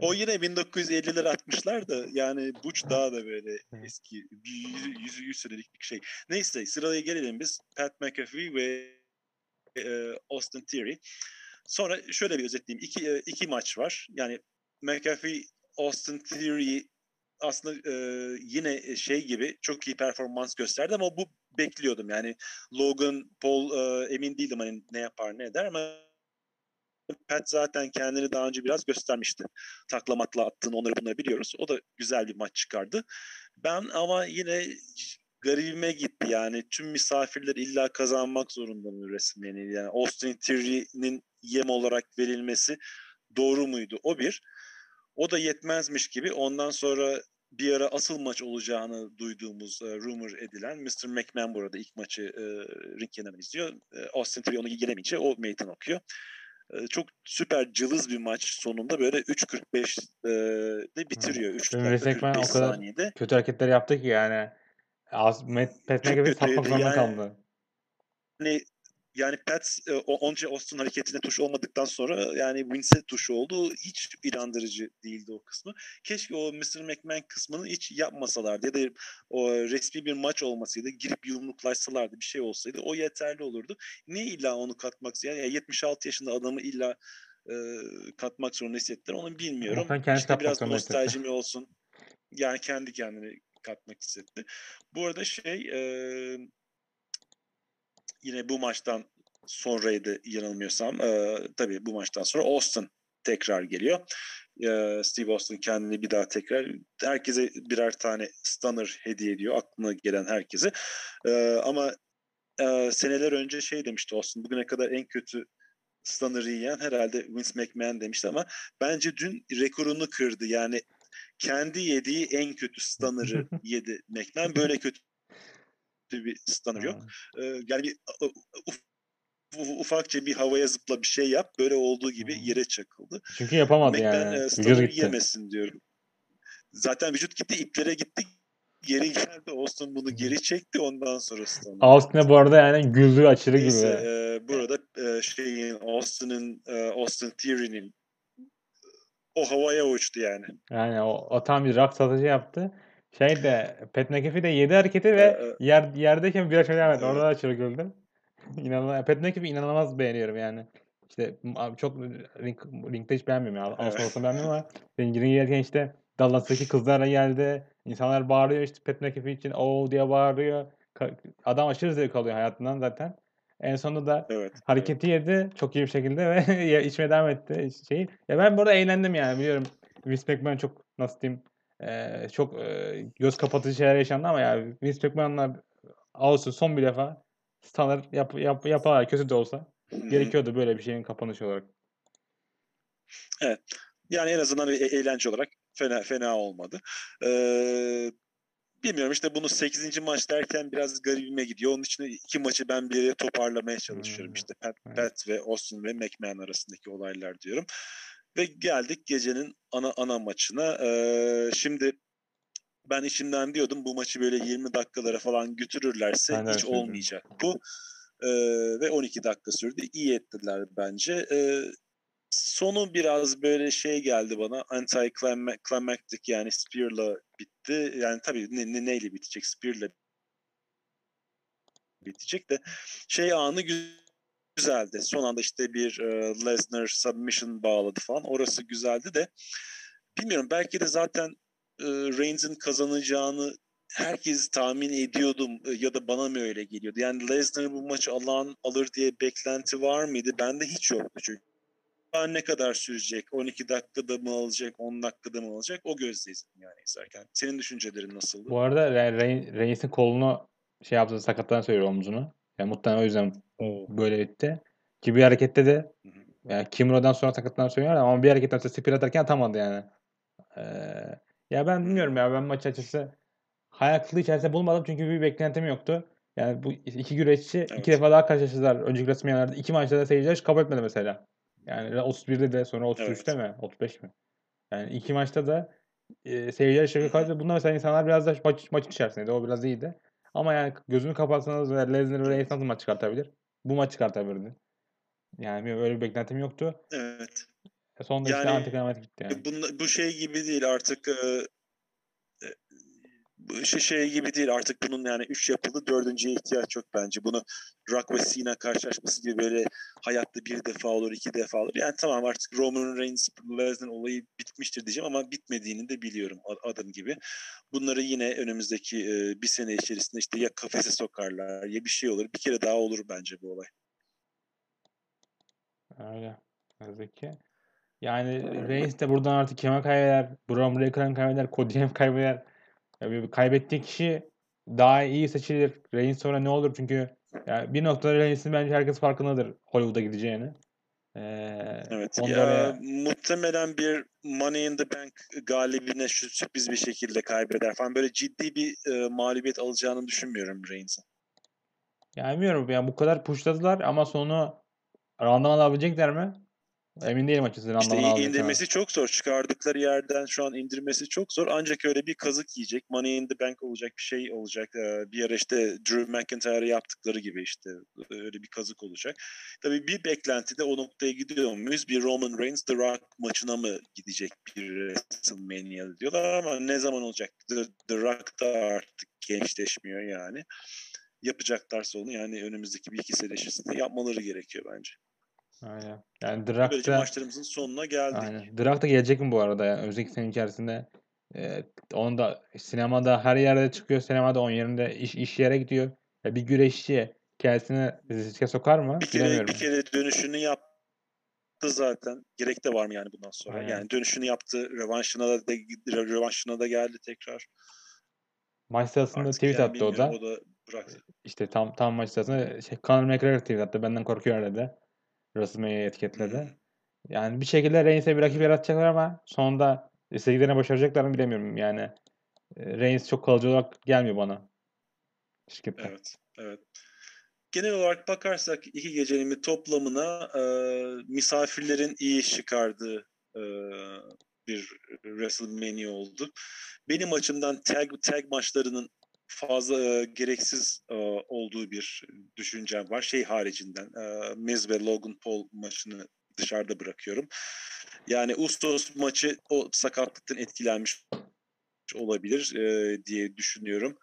O yine 1950'ler 60'lar da yani Butch daha da böyle eski yüz, yüz, yüz senelik bir şey. Neyse sıraya gelelim biz. Pat McAfee ve e, Austin Theory. Sonra şöyle bir özetleyeyim. İki, e, iki maç var. Yani McAfee, Austin Theory aslında e, yine şey gibi çok iyi performans gösterdi ama bu bekliyordum. Yani Logan Paul e, emin değildim hani ne yapar ne eder ama Pat zaten kendini daha önce biraz göstermişti. Taklamatla attığını onları bunları biliyoruz. O da güzel bir maç çıkardı. Ben ama yine garibime gitti yani tüm misafirler illa kazanmak zorunda mı WrestleMania'yı? Yani Austin Theory'nin yem olarak verilmesi doğru muydu? O bir. O da yetmezmiş gibi ondan sonra bir ara asıl maç olacağını duyduğumuz e, rumor edilen Mr. McMahon burada ilk maçı e, ring kenarından izliyor. E, Austin Theory onu yenemeyince o meydan okuyor. E, çok süper cılız bir maç sonunda böyle 3.45 de bitiriyor. 3 Mr. dakika McMahon 45 o kadar saniyede. kötü hareketler yaptı ki yani. Az, Pat McAfee kötüydü. zorunda Yani- kaldı. Yani yani Pat e, onca Austin hareketine tuş olmadıktan sonra yani Vince'e tuş oldu. Hiç inandırıcı değildi o kısmı. Keşke o Mr. McMahon kısmını hiç yapmasalardı ya da o resmi bir maç olmasaydı girip yumruklaşsalardı bir şey olsaydı o yeterli olurdu. Niye illa onu katmak yani 76 yaşında adamı illa e, katmak zorunda hissettiler onu bilmiyorum. İşte biraz nostalji mi olsun yani kendi kendine katmak hissetti. Bu arada şey e, yine bu maçtan sonraydı yanılmıyorsam. E, tabii bu maçtan sonra Austin tekrar geliyor. E, Steve Austin kendini bir daha tekrar herkese birer tane stunner hediye ediyor. Aklına gelen herkese. E, ama e, seneler önce şey demişti Austin. Bugüne kadar en kötü stunner'ı yiyen herhalde Vince McMahon demişti ama bence dün rekorunu kırdı. Yani kendi yediği en kötü stunner'ı yedi McMahon. Böyle kötü bir stunner yok. Ee, yani bir uf- uf- ufakça bir havaya zıpla bir şey yap. Böyle olduğu gibi yere çakıldı. Çünkü yapamadı McMahon yani. e, stunner gitti. yemesin diyorum. Zaten vücut gitti, iplere gitti. Geri geldi. Austin bunu geri çekti. Ondan sonra stunner. Austin'e bu arada yani güldüğü gibi. Neyse e, burada e, şeyin Austin'in e, Austin Theory'nin o havaya uçtu yani. Yani o, o tam bir rock satıcı yaptı. Şey de Pat McAfee de yedi hareketi ve yer yerdeyken bir açma devam etti. Orada Evet. da aşırı güldüm. İnanılmaz. Pat McAfee inanılmaz beğeniyorum yani. İşte abi çok ring, ringde hiç beğenmiyorum ya. Evet. Olsun beğenmiyorum ama ring ringe gelirken işte Dallas'taki kızlarla geldi. İnsanlar bağırıyor işte Pat McAfee için o diye bağırıyor. Adam aşırı zevk alıyor hayatından zaten. En sonunda da Evet. hareketi yedi çok iyi bir şekilde ve içmeye devam etti şeyi. Ya ben burada eğlendim yani biliyorum. Vince McMahon çok nasıl diyeyim eee, çok eee, göz kapatıcı şeyler yaşandı ama ya Vince McMahon'la olsun son bir defa Stunner yap, yap, yapar kötü de olsa evet. gerekiyordu böyle bir şeyin kapanışı olarak. Yani en azından bir e- eğlence olarak fena fena olmadı. Ee, bilmiyorum işte bunu 8. maç derken biraz garibime gidiyor. Onun için iki maçı ben bir yere toparlamaya çalışıyorum. Hmm. İşte Pat, Evet. Pat ve Austin ve McMahon arasındaki olaylar diyorum. Ve geldik gecenin ana ana maçına. Ee, şimdi ben içimden diyordum bu maçı böyle 20 dakikalara falan götürürlerse öyle hiç olmayacak bu. Ee, ve 12 dakika sürdü. İyi ettiler bence. Ee, sonu biraz böyle şey geldi bana. Anti-climactic yani Spear'la bitti. Yani tabii ne, ne- neyle bitecek? Spear'la bitecek de şey anı gü- güzeldi. Son anda işte bir e, Lesnar submission bağladı falan. Orası güzeldi de bilmiyorum belki de zaten e, Reigns'in kazanacağını herkes tahmin ediyordum e, ya da bana mı öyle geliyordu? Yani Lesnar bu maçı alan alır diye beklenti var mıydı? Bende hiç yoktu çünkü. Ben ne kadar sürecek? 12 dakikada mı alacak? 10 dakikada mı alacak? O gözle izledim yani izlerken. Senin düşüncelerin nasıldı? Bu arada Re- Re- Reis'in kolunu şey yaptı sakatladan söylüyor omzunu. Yani muhtemelen o yüzden böyle bitti. Ki bir harekette de yani Kimro'dan sonra sakatlanan söylüyor ama bir hareketten sonra spear atarken atamadı yani. Ee, ya ben bilmiyorum ya ben maç açısı hayal kırıklığı içerisinde bulmadım çünkü bir beklentim yoktu. Yani bu iki güreşçi Evet. iki defa daha karşılaştılar. Önceki resmiyenlerde iki maçta da seyirciler hiç kabul etmedi mesela. Yani 31'de de sonra 33'te mi? 35 mi? Yani iki maçta da e, seyirciler şaka kaldı. Bunda mesela insanlar biraz da maç, maç içerisindeydi. O biraz iyiydi. Ama yani gözünü kapatsanız Lesnar ve Reigns nasıl maç çıkartabilir? Bu maç çıkartabilirdi. Yani öyle bir beklentim yoktu. Evet. E, Sonunda işte Yani- antiklimatik gitti yani. Bunla- bu şey gibi değil artık e, bu şey, şey gibi değil artık bunun yani üç yapıldı dördüncüye ihtiyaç yok bence. Bunu Rock ve Cena karşılaşması gibi böyle hayatta bir defa olur iki defa olur. Yani tamam artık Roman Reigns Lesnar olayı bitmiştir diyeceğim ama bitmediğini de biliyorum adım gibi. Bunları yine önümüzdeki e, bir sene içerisinde işte ya kafese sokarlar ya bir şey olur. Bir kere daha olur bence bu olay. Öyle. Yazık ki. Yani Reigns de buradan artık kime kaybeder? Braun Breaker'ın kaybeder? Cody kaybeder? Ya bir kaybettiği kişi daha iyi seçilir. Reigns sonra ne olur? Çünkü yani bir noktada Reigns'in bence herkes farkındadır Hollywood'a gideceğini. Ee, Evet. Ya, oraya- muhtemelen bir Money in the Bank galibine şu sürpriz bir şekilde kaybeder falan. Böyle ciddi bir e, mağlubiyet alacağını düşünmüyorum Reigns'in. yani bilmiyorum. Yani bu kadar pushladılar ama sonu randıman alabilecekler mi? Emin değilim açıkçası İşte indirmesi çok zor. Çıkardıkları yerden şu an indirmesi çok zor. Ancak öyle bir kazık yiyecek. Money in the Bank olacak bir şey olacak. Bir ara işte Drew McIntyre yaptıkları gibi işte öyle bir kazık olacak. Tabii bir beklenti de o noktaya gidiyor muyuz? Bir Roman Reigns The Rock maçına mı gidecek bir WrestleMania diyorlar ama ne zaman olacak? The, The Rock da artık gençleşmiyor yani. Yapacaklarsa onu yani önümüzdeki bir iki sene içerisinde yapmaları gerekiyor bence. Aynen. Yani Böylece Drak'ta maçlarımızın sonuna geldik. Aynen. Drak da gelecek mi bu arada ya? Önümüzdeki sene içerisinde e, onu da sinemada her yerde çıkıyor. Sinemada onun yerinde iş, iş yere gidiyor. Ya bir güreşçi kendisini riske sokar mı? Bir kere bir kere dönüşünü yaptı zaten. Gerek de var mı yani bundan sonra? Aynen. Yani dönüşünü yaptı. Revanşına da, de, revanşına da geldi tekrar. Maç sırasında Artık tweet yani attı o da. O da bıraktı. İşte tam tam maç sırasında şey, Conor McGregor tweet attı. Benden korkuyor dedi. WrestleMania etiketledi. Yani bir şekilde Reigns'e bir rakip yaratacaklar ama sonunda istediklerini başaracaklar mı bilemiyorum. Yani e, Reigns çok kalıcı olarak gelmiyor bana. Şirkette. Evet, evet. Genel olarak bakarsak iki gecenin toplamına e, misafirlerin iyi çıkardığı e, bir WrestleMania oldu. Benim açımdan tag tag maçlarının fazla e, gereksiz e, olduğu bir düşüncem var. Şey haricinden e, Miz ve Logan Paul maçını dışarıda bırakıyorum. Yani Usos maçı o sakatlıktan etkilenmiş olabilir e, diye düşünüyorum.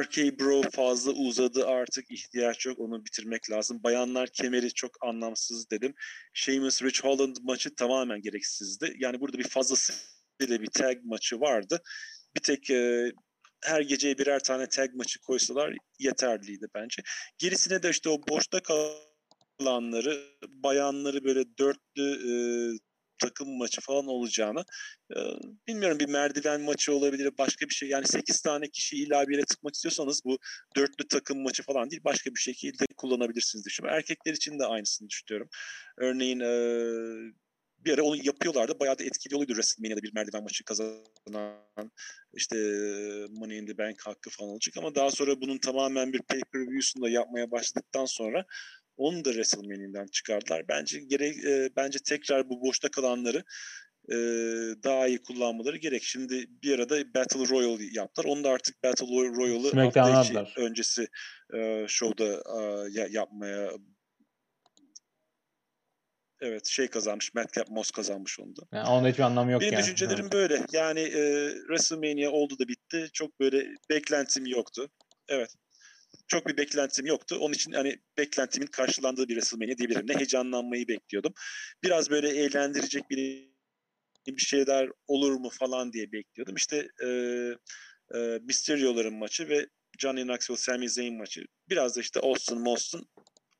RK Bro fazla uzadı artık ihtiyaç yok onu bitirmek lazım. Bayanlar kemeri çok anlamsız dedim. Sheamus Rich Holland maçı tamamen gereksizdi. Yani burada bir fazlasıyla bir tag maçı vardı. Bir tek e, her geceye birer tane tag maçı koysalar yeterliydi bence. Gerisine de işte o boşta kalanları, bayanları böyle dörtlü e, takım maçı falan olacağını e, bilmiyorum bir merdiven maçı olabilir başka bir şey yani 8 tane kişi illa bir yere tıkmak istiyorsanız bu dörtlü takım maçı falan değil başka bir şekilde kullanabilirsiniz düşünüyorum. Erkekler için de aynısını düşünüyorum. Örneğin e, bir ara onu yapıyorlardı. Bayağı da etkili oluyordu WrestleMania'da bir merdiven maçı kazanan işte Money in the Bank hakkı falan olacak ama daha sonra bunun tamamen bir pay-per-view'sunu da yapmaya başladıktan sonra onu da WrestleMania'dan çıkardılar. Bence gerek e, bence tekrar bu boşta kalanları e, daha iyi kullanmaları gerek. Şimdi bir arada Battle Royale yaptılar. Onu da artık Battle SmackDown'a hafta içi öncesi e, şovda e, ya- yapmaya Evet şey kazanmış. Madcap Moss kazanmış onu da. Yani onda hiçbir anlamı yok Benim yani. düşüncelerim böyle. Yani e, WrestleMania oldu da bitti. Çok böyle beklentim yoktu. Evet. Çok bir beklentim yoktu. Onun için hani beklentimin karşılandığı bir WrestleMania diyebilirim. Ne heyecanlanmayı bekliyordum. Biraz böyle eğlendirecek bir bir şeyler olur mu falan diye bekliyordum. İşte e, e, Mysterio'ların maçı ve Johnny Knoxville, Sami Zayn maçı. Biraz da işte Austin, Austin.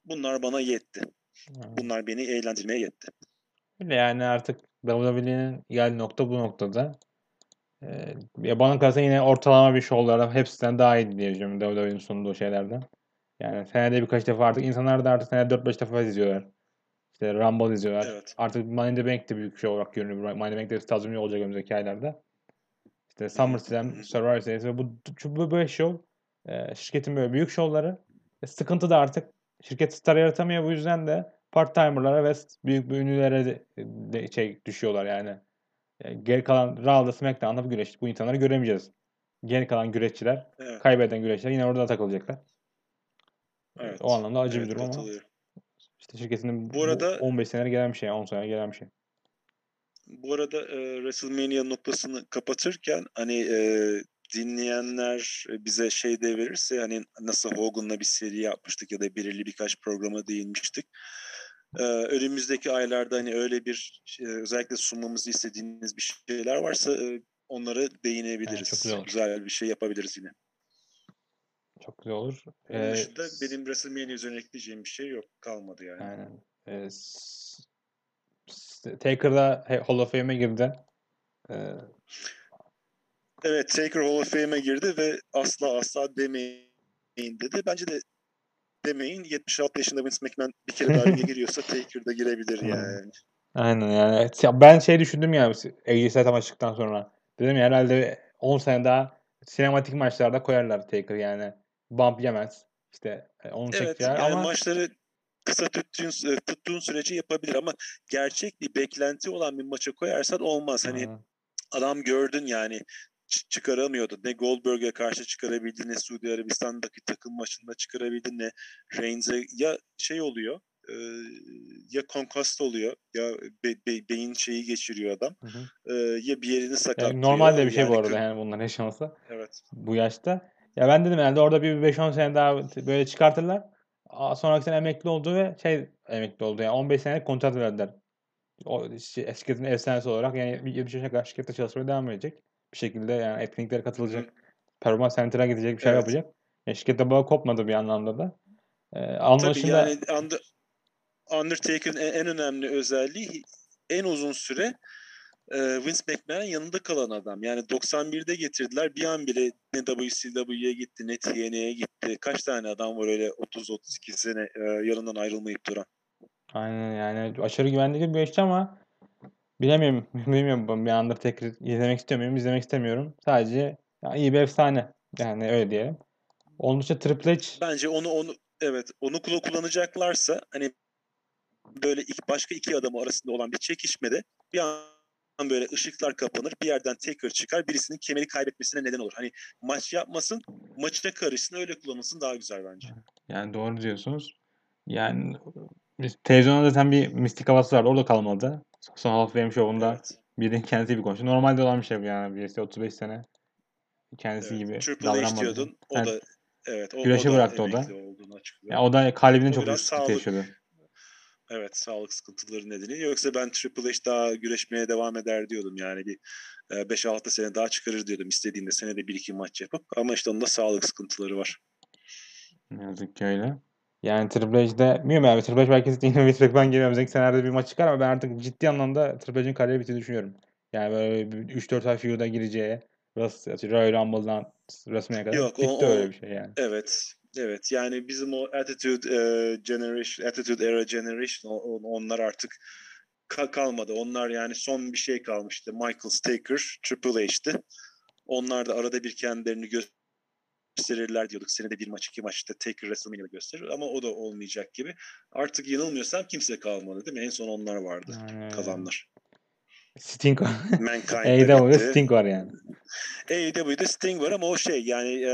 Bunlar bana yetti. Ha. Bunlar beni eğlendirmeye yetti. Yani artık WWE'nin geldiği nokta bu noktada. Ee, ya bana kalırsa yine ortalama bir şovlara hepsinden daha iyi diye düşünüyorum WWE'nin sunduğu şeylerden. Yani senede birkaç defa artık insanlar da artık senede 4-5 defa izliyorlar. İşte Rumble izliyorlar. Evet. Artık Money in the Bank de büyük bir şey olarak görünüyor. Money in the Bank de stadyumlu olacak önümüzdeki aylarda. İşte. SummerSlam, Survivor Series ve bu, bu böyle şov e, şirketin böyle büyük şovları e, sıkıntı da artık şirket star yaratamıyor bu yüzden de part-timer'lara ve büyük bir ünlülere de, de şey düşüyorlar yani. E, geri kalan Raw'da SmackDown'da bu güreş bu insanları göremeyeceğiz. Geri kalan güreşçiler, Evet. kaybeden güreşçiler yine orada takılacaklar. Evet. O anlamda acı bir Evet, durum ama işte şirketinin Bu bu arada- 15 senedir gelen bir şey, 10 senedir gelen bir şey. Bu arada e, WrestleMania noktasını kapatırken hani e, dinleyenler bize şey de verirse hani nasıl Hogan'la bir seri yapmıştık ya da belirli birkaç programa değinmiştik. E, önümüzdeki aylarda hani öyle bir e, özellikle sunmamızı istediğiniz bir şeyler varsa e, onlara değinebiliriz. Çok güzel. Güzel bir şey yapabiliriz yine. Çok güzel olur. Onun Ee, dışında benim WrestleMania üzerine ekleyeceğim bir şey yok. Kalmadı yani. Aynen. Ee, Taker'da Hall of Fame'e girdi. Ee, Evet Taker Hall of Fame'e girdi ve asla asla demeyin dedi. Bence de demeyin 76 yaşında Vince McMahon bir kere daha giriyorsa Taker da girebilir yani. aynen yani. Ya Ben şey düşündüm ya AJ Styles maçtıktan sonra. Dedim ya herhalde 10 sene daha sinematik maçlarda koyarlar Taker yani. Bump yemez. İşte e, onu Evet çekeceğiler yani ama maçları kısa tuttuğun, e, tuttuğun sürece yapabilir ama gerçek bir beklenti olan bir maça koyarsan olmaz. Hani Aa, adam gördün yani çıkaramıyordu. Ne Goldberg'e karşı çıkarabildi ne Suudi Arabistan'daki takım maçında çıkarabildi ne Reigns'e ya şey oluyor e, ya konkast oluyor ya be- be- beyin şeyi geçiriyor adam hı hı. e, ya bir yerini Yani sakatlıyor. normal de bir şey Yani bu arada yani bunların yaşaması. Evet. bu yaşta. Ya ben dedim herhalde orada bir 5-10 sene daha böyle çıkartırlar. Sonraki sene emekli oldu ve şey emekli oldu. Yani 15 senelik kontrat verdiler. O şi- şirketin efsanesi olarak yani 70 yaşına kadar şirkette çalışmaya devam edecek. Bir şekilde yani etkinliklere katılacak. Performans center'a gidecek bir şey Evet. yapacak. Ya şirkette bağı kopmadı bir anlamda da. Ee, onun Tabii yani Under- Undertaker'ın en, önemli özelliği en uzun süre e, Vince McMahon'ın yanında kalan adam. Yani 91'de getirdiler. Bir an bile ne WCW'ye gitti ne TNA'ya gitti. Kaç tane adam var öyle 30-32 sene e, yanından ayrılmayıp duran. aynen yani aşırı güvenli bir işte ama bilemiyorum. Bilmiyorum ben bir Undertaker izlemek istiyor muyum? İzlemek istemiyorum. Sadece ya iyi bir efsane. Yani öyle diyelim. Onun dışında Triple H Bence onu onu evet onu kula- kullanacaklarsa hani böyle ilk başka iki adamı arasında olan bir çekişmede bir an böyle ışıklar kapanır bir yerden Taker çıkar birisinin kemeri kaybetmesine neden olur. Hani maç yapmasın maçına karışsın öyle kullanılsın daha güzel bence. Yani doğru diyorsunuz. Yani televizyonda zaten bir mistik havası vardı. Orada kalmadı. Son Fame şovunda Evet. birinin kendisi gibi konuştu. Normalde olan bir şey bu yani. Birisi 35 sene kendisi evet. gibi Triple davranmadı. diyordun. O Yani, da evet o, güreşi o da bıraktı o da. emekli olduğunu açıklıyor. ya o da kalbinin O çok büyük sıkıntı yaşıyordu. Evet sağlık sıkıntıları nedeniyle. Yoksa ben Triple H daha güreşmeye devam eder diyordum. Yani bir e, 5-6 sene daha çıkarır diyordum istediğinde senede 1-2 maç yapıp. Ama işte onun da sağlık sıkıntıları var. Ne yazık ki öyle. Yani Triple H'de bilmiyorum abi Triple H belki yine Vince geliyor. Önümüzdeki senelerde bir maç çıkar ama ben artık ciddi anlamda Triple H'in kariyeri bittiğini düşünüyorum. Yani böyle bir 3-4 ay feud'a gireceği Royal Rumble'dan WrestleMania'ya kadar Yok, bitti o- öyle bir şey yani. Evet. Evet yani bizim o Attitude e, Generation, Attitude Era Generation o- o- onlar artık ka- kalmadı. Onlar yani son bir şey kalmıştı. Michael Taker, Triple H'ti. Onlar da arada bir kendilerini gösterirler diyorduk. Senede bir maç, iki maçta Taker WrestleMania'da gösterir ama o da olmayacak gibi. Artık yanılmıyorsam kimse kalmadı değil mi? En son onlar vardı Yani kalanlar. Sting var. AEW'de. Sting var yani. AEW'de Sting var ama o şey yani e,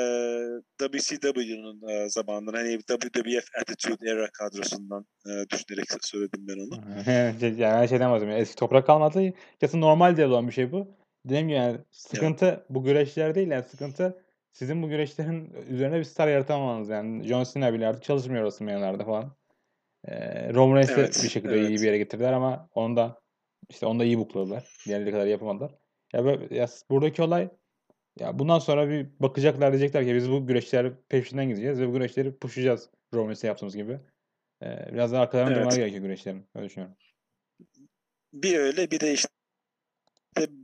WCW'nun e, zamanından hani WWF Attitude Era kadrosundan e, düşünerek söyledim ben onu. yani ben şeyden bahsediyorum. Eski toprak kalmadı. Kesin normal diye olan bir şey bu. Dediğim gibi yani sıkıntı bu güreşler değil yani sıkıntı sizin bu güreşlerin üzerine bir star yaratamamanız yani. John Cena bile artık çalışmıyor WrestleMania'larda falan. Ee, Roman Reigns'i Evet, bir şekilde evet. iyi bir yere getirdiler ama onu da işte onu da iyi bukladılar. Diğerleri kadar yapamadılar. Ya, böyle, ya buradaki olay ya bundan sonra bir bakacaklar diyecekler ki biz bu güreşler peşinden gideceğiz ve bu güreşleri pushlayacağız Roman Reigns'e yaptığımız gibi. Ee, biraz daha arkalarına Evet. durmaları gerekiyor güreşlerin. Öyle düşünüyorum. Bir öyle bir de işte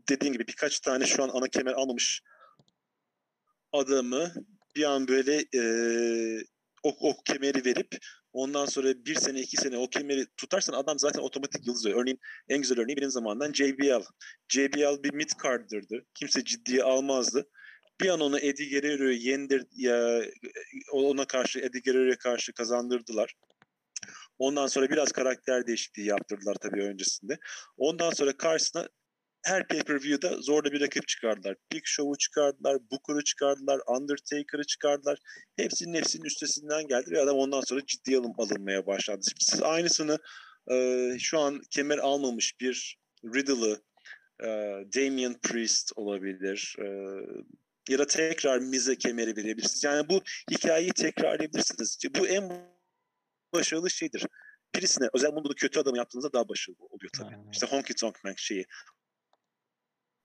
dediğim gibi birkaç tane şu an ana kemer almamış adamı bir an böyle e, o, o kemeri verip ondan sonra bir sene iki sene o kemeri tutarsan adam zaten otomatik yıldız oluyor. Örneğin en güzel örneği benim zamandan JBL. JBL bir mid card'ırdı. Kimse ciddiye almazdı. Bir an onu Eddie Guerrero'yu yendir ya ona karşı Eddie Guerrero'ya karşı kazandırdılar. Ondan sonra biraz karakter değişikliği yaptırdılar tabii öncesinde. Ondan sonra karşısına her pay-per-view'da zorla bir rakip çıkardılar. Big Show'u çıkardılar, Booker'ı çıkardılar, Undertaker'ı çıkardılar. Hepsinin hepsinin üstesinden geldi ve adam ondan sonra ciddiye alın, alınmaya başladı. Şimdi siz aynısını e, şu an kemer almamış bir Riddle'ı, e, Damian Priest olabilir. E, ya da tekrar Mize kemeri verebilirsiniz. Yani bu hikayeyi tekrarlayabilirsiniz. Bu en başarılı şeydir. Birisine özel bunu kötü adamı yaptığınızda daha başarılı oluyor tabii. Aynen. İşte Honky Tonk Man şeyi.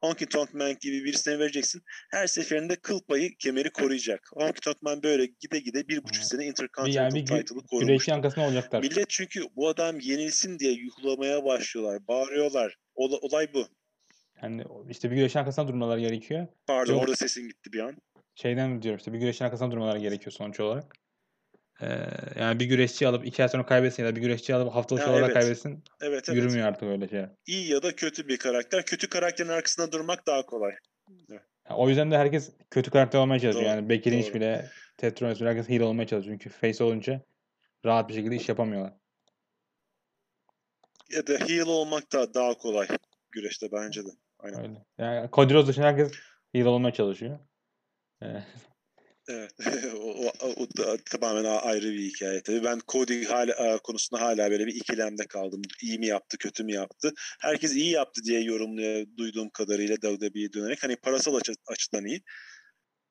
Honky Tonk Man gibi birisine vereceksin. Her seferinde kıl payı kemeri koruyacak. Honky Tonk Man böyle gide gide bir buçuk sene Intercontinental yani title'ı arkasında olacaklar. Millet çünkü bu adam yenilsin diye yuhlamaya başlıyorlar. Bağırıyorlar. Ola- olay bu. Yani işte bir güreşin arkasında durmaları gerekiyor. Pardon Yok. orada sesin gitti bir an. Şeyden diyorum işte bir güreşin arkasında durmaları gerekiyor sonuç olarak. Ee, yani bir güreşçi alıp iki ay sonra kaybetsin ya da bir güreşçi alıp haftalık Ha, olarak evet. kaybetsin. Evet evet. Yürümüyor artık öyle şey. İyi ya da kötü bir karakter. Kötü karakterin arkasında durmak daha kolay. Yani o yüzden de herkes kötü karakter olmaya çalışıyor. Doğru, Yani Becky Lynch bile, Ted bile herkes heel olmaya çalışıyor. Çünkü face olunca rahat bir şekilde iş yapamıyorlar. Ya da heel olmak da daha kolay güreşte bence de. Aynen. Öyle. Yani Cody Rhodes dışında herkes heel olmaya çalışıyor. Evet. o, o, o da tamamen ayrı bir hikaye. Tabii ben Cody hala, konusunda hala böyle bir ikilemde kaldım. İyi mi yaptı, kötü mü yaptı? Herkes iyi yaptı diye yorumluyor duyduğum kadarıyla WWE'ye dönerek. Hani parasal açı, açıdan iyi.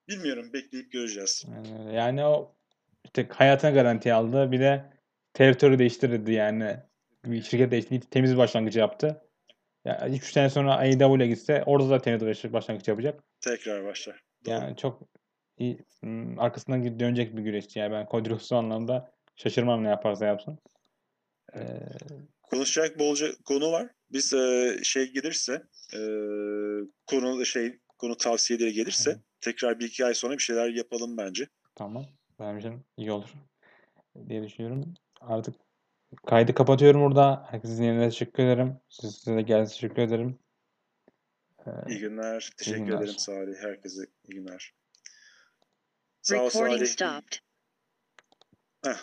Bilmiyorum, bekleyip göreceğiz. yani, yani o işte hayatına garanti aldı. Bir de teritori değiştirdi yani. Bir şirket değiştirdi. Temiz başlangıcı yaptı. Ya 3 sene sonra AEW'ye gitse orada da temiz bir başlangıç yapacak. Tekrar başlar. Doğru. Yani çok arkasından dönecek bir güreşçi. Yani ben Cody anlamda şaşırmam ne yaparsa yapsın. Ee, Konuşacak bolca konu var. Biz e, şey gelirse, e, konu şey konu tavsiyeleri gelirse tekrar bir iki ay sonra bir şeyler yapalım bence. tamam. İçin iyi olur diye düşünüyorum. Artık kaydı kapatıyorum burada. Herkesin yerine teşekkür ederim. Siz, size de geldiğiniz teşekkür ederim. Ee, İyi günler. Teşekkür günler. ederim Salih. Herkese iyi günler. Sağ ol Recording Salih. stopped. Heh,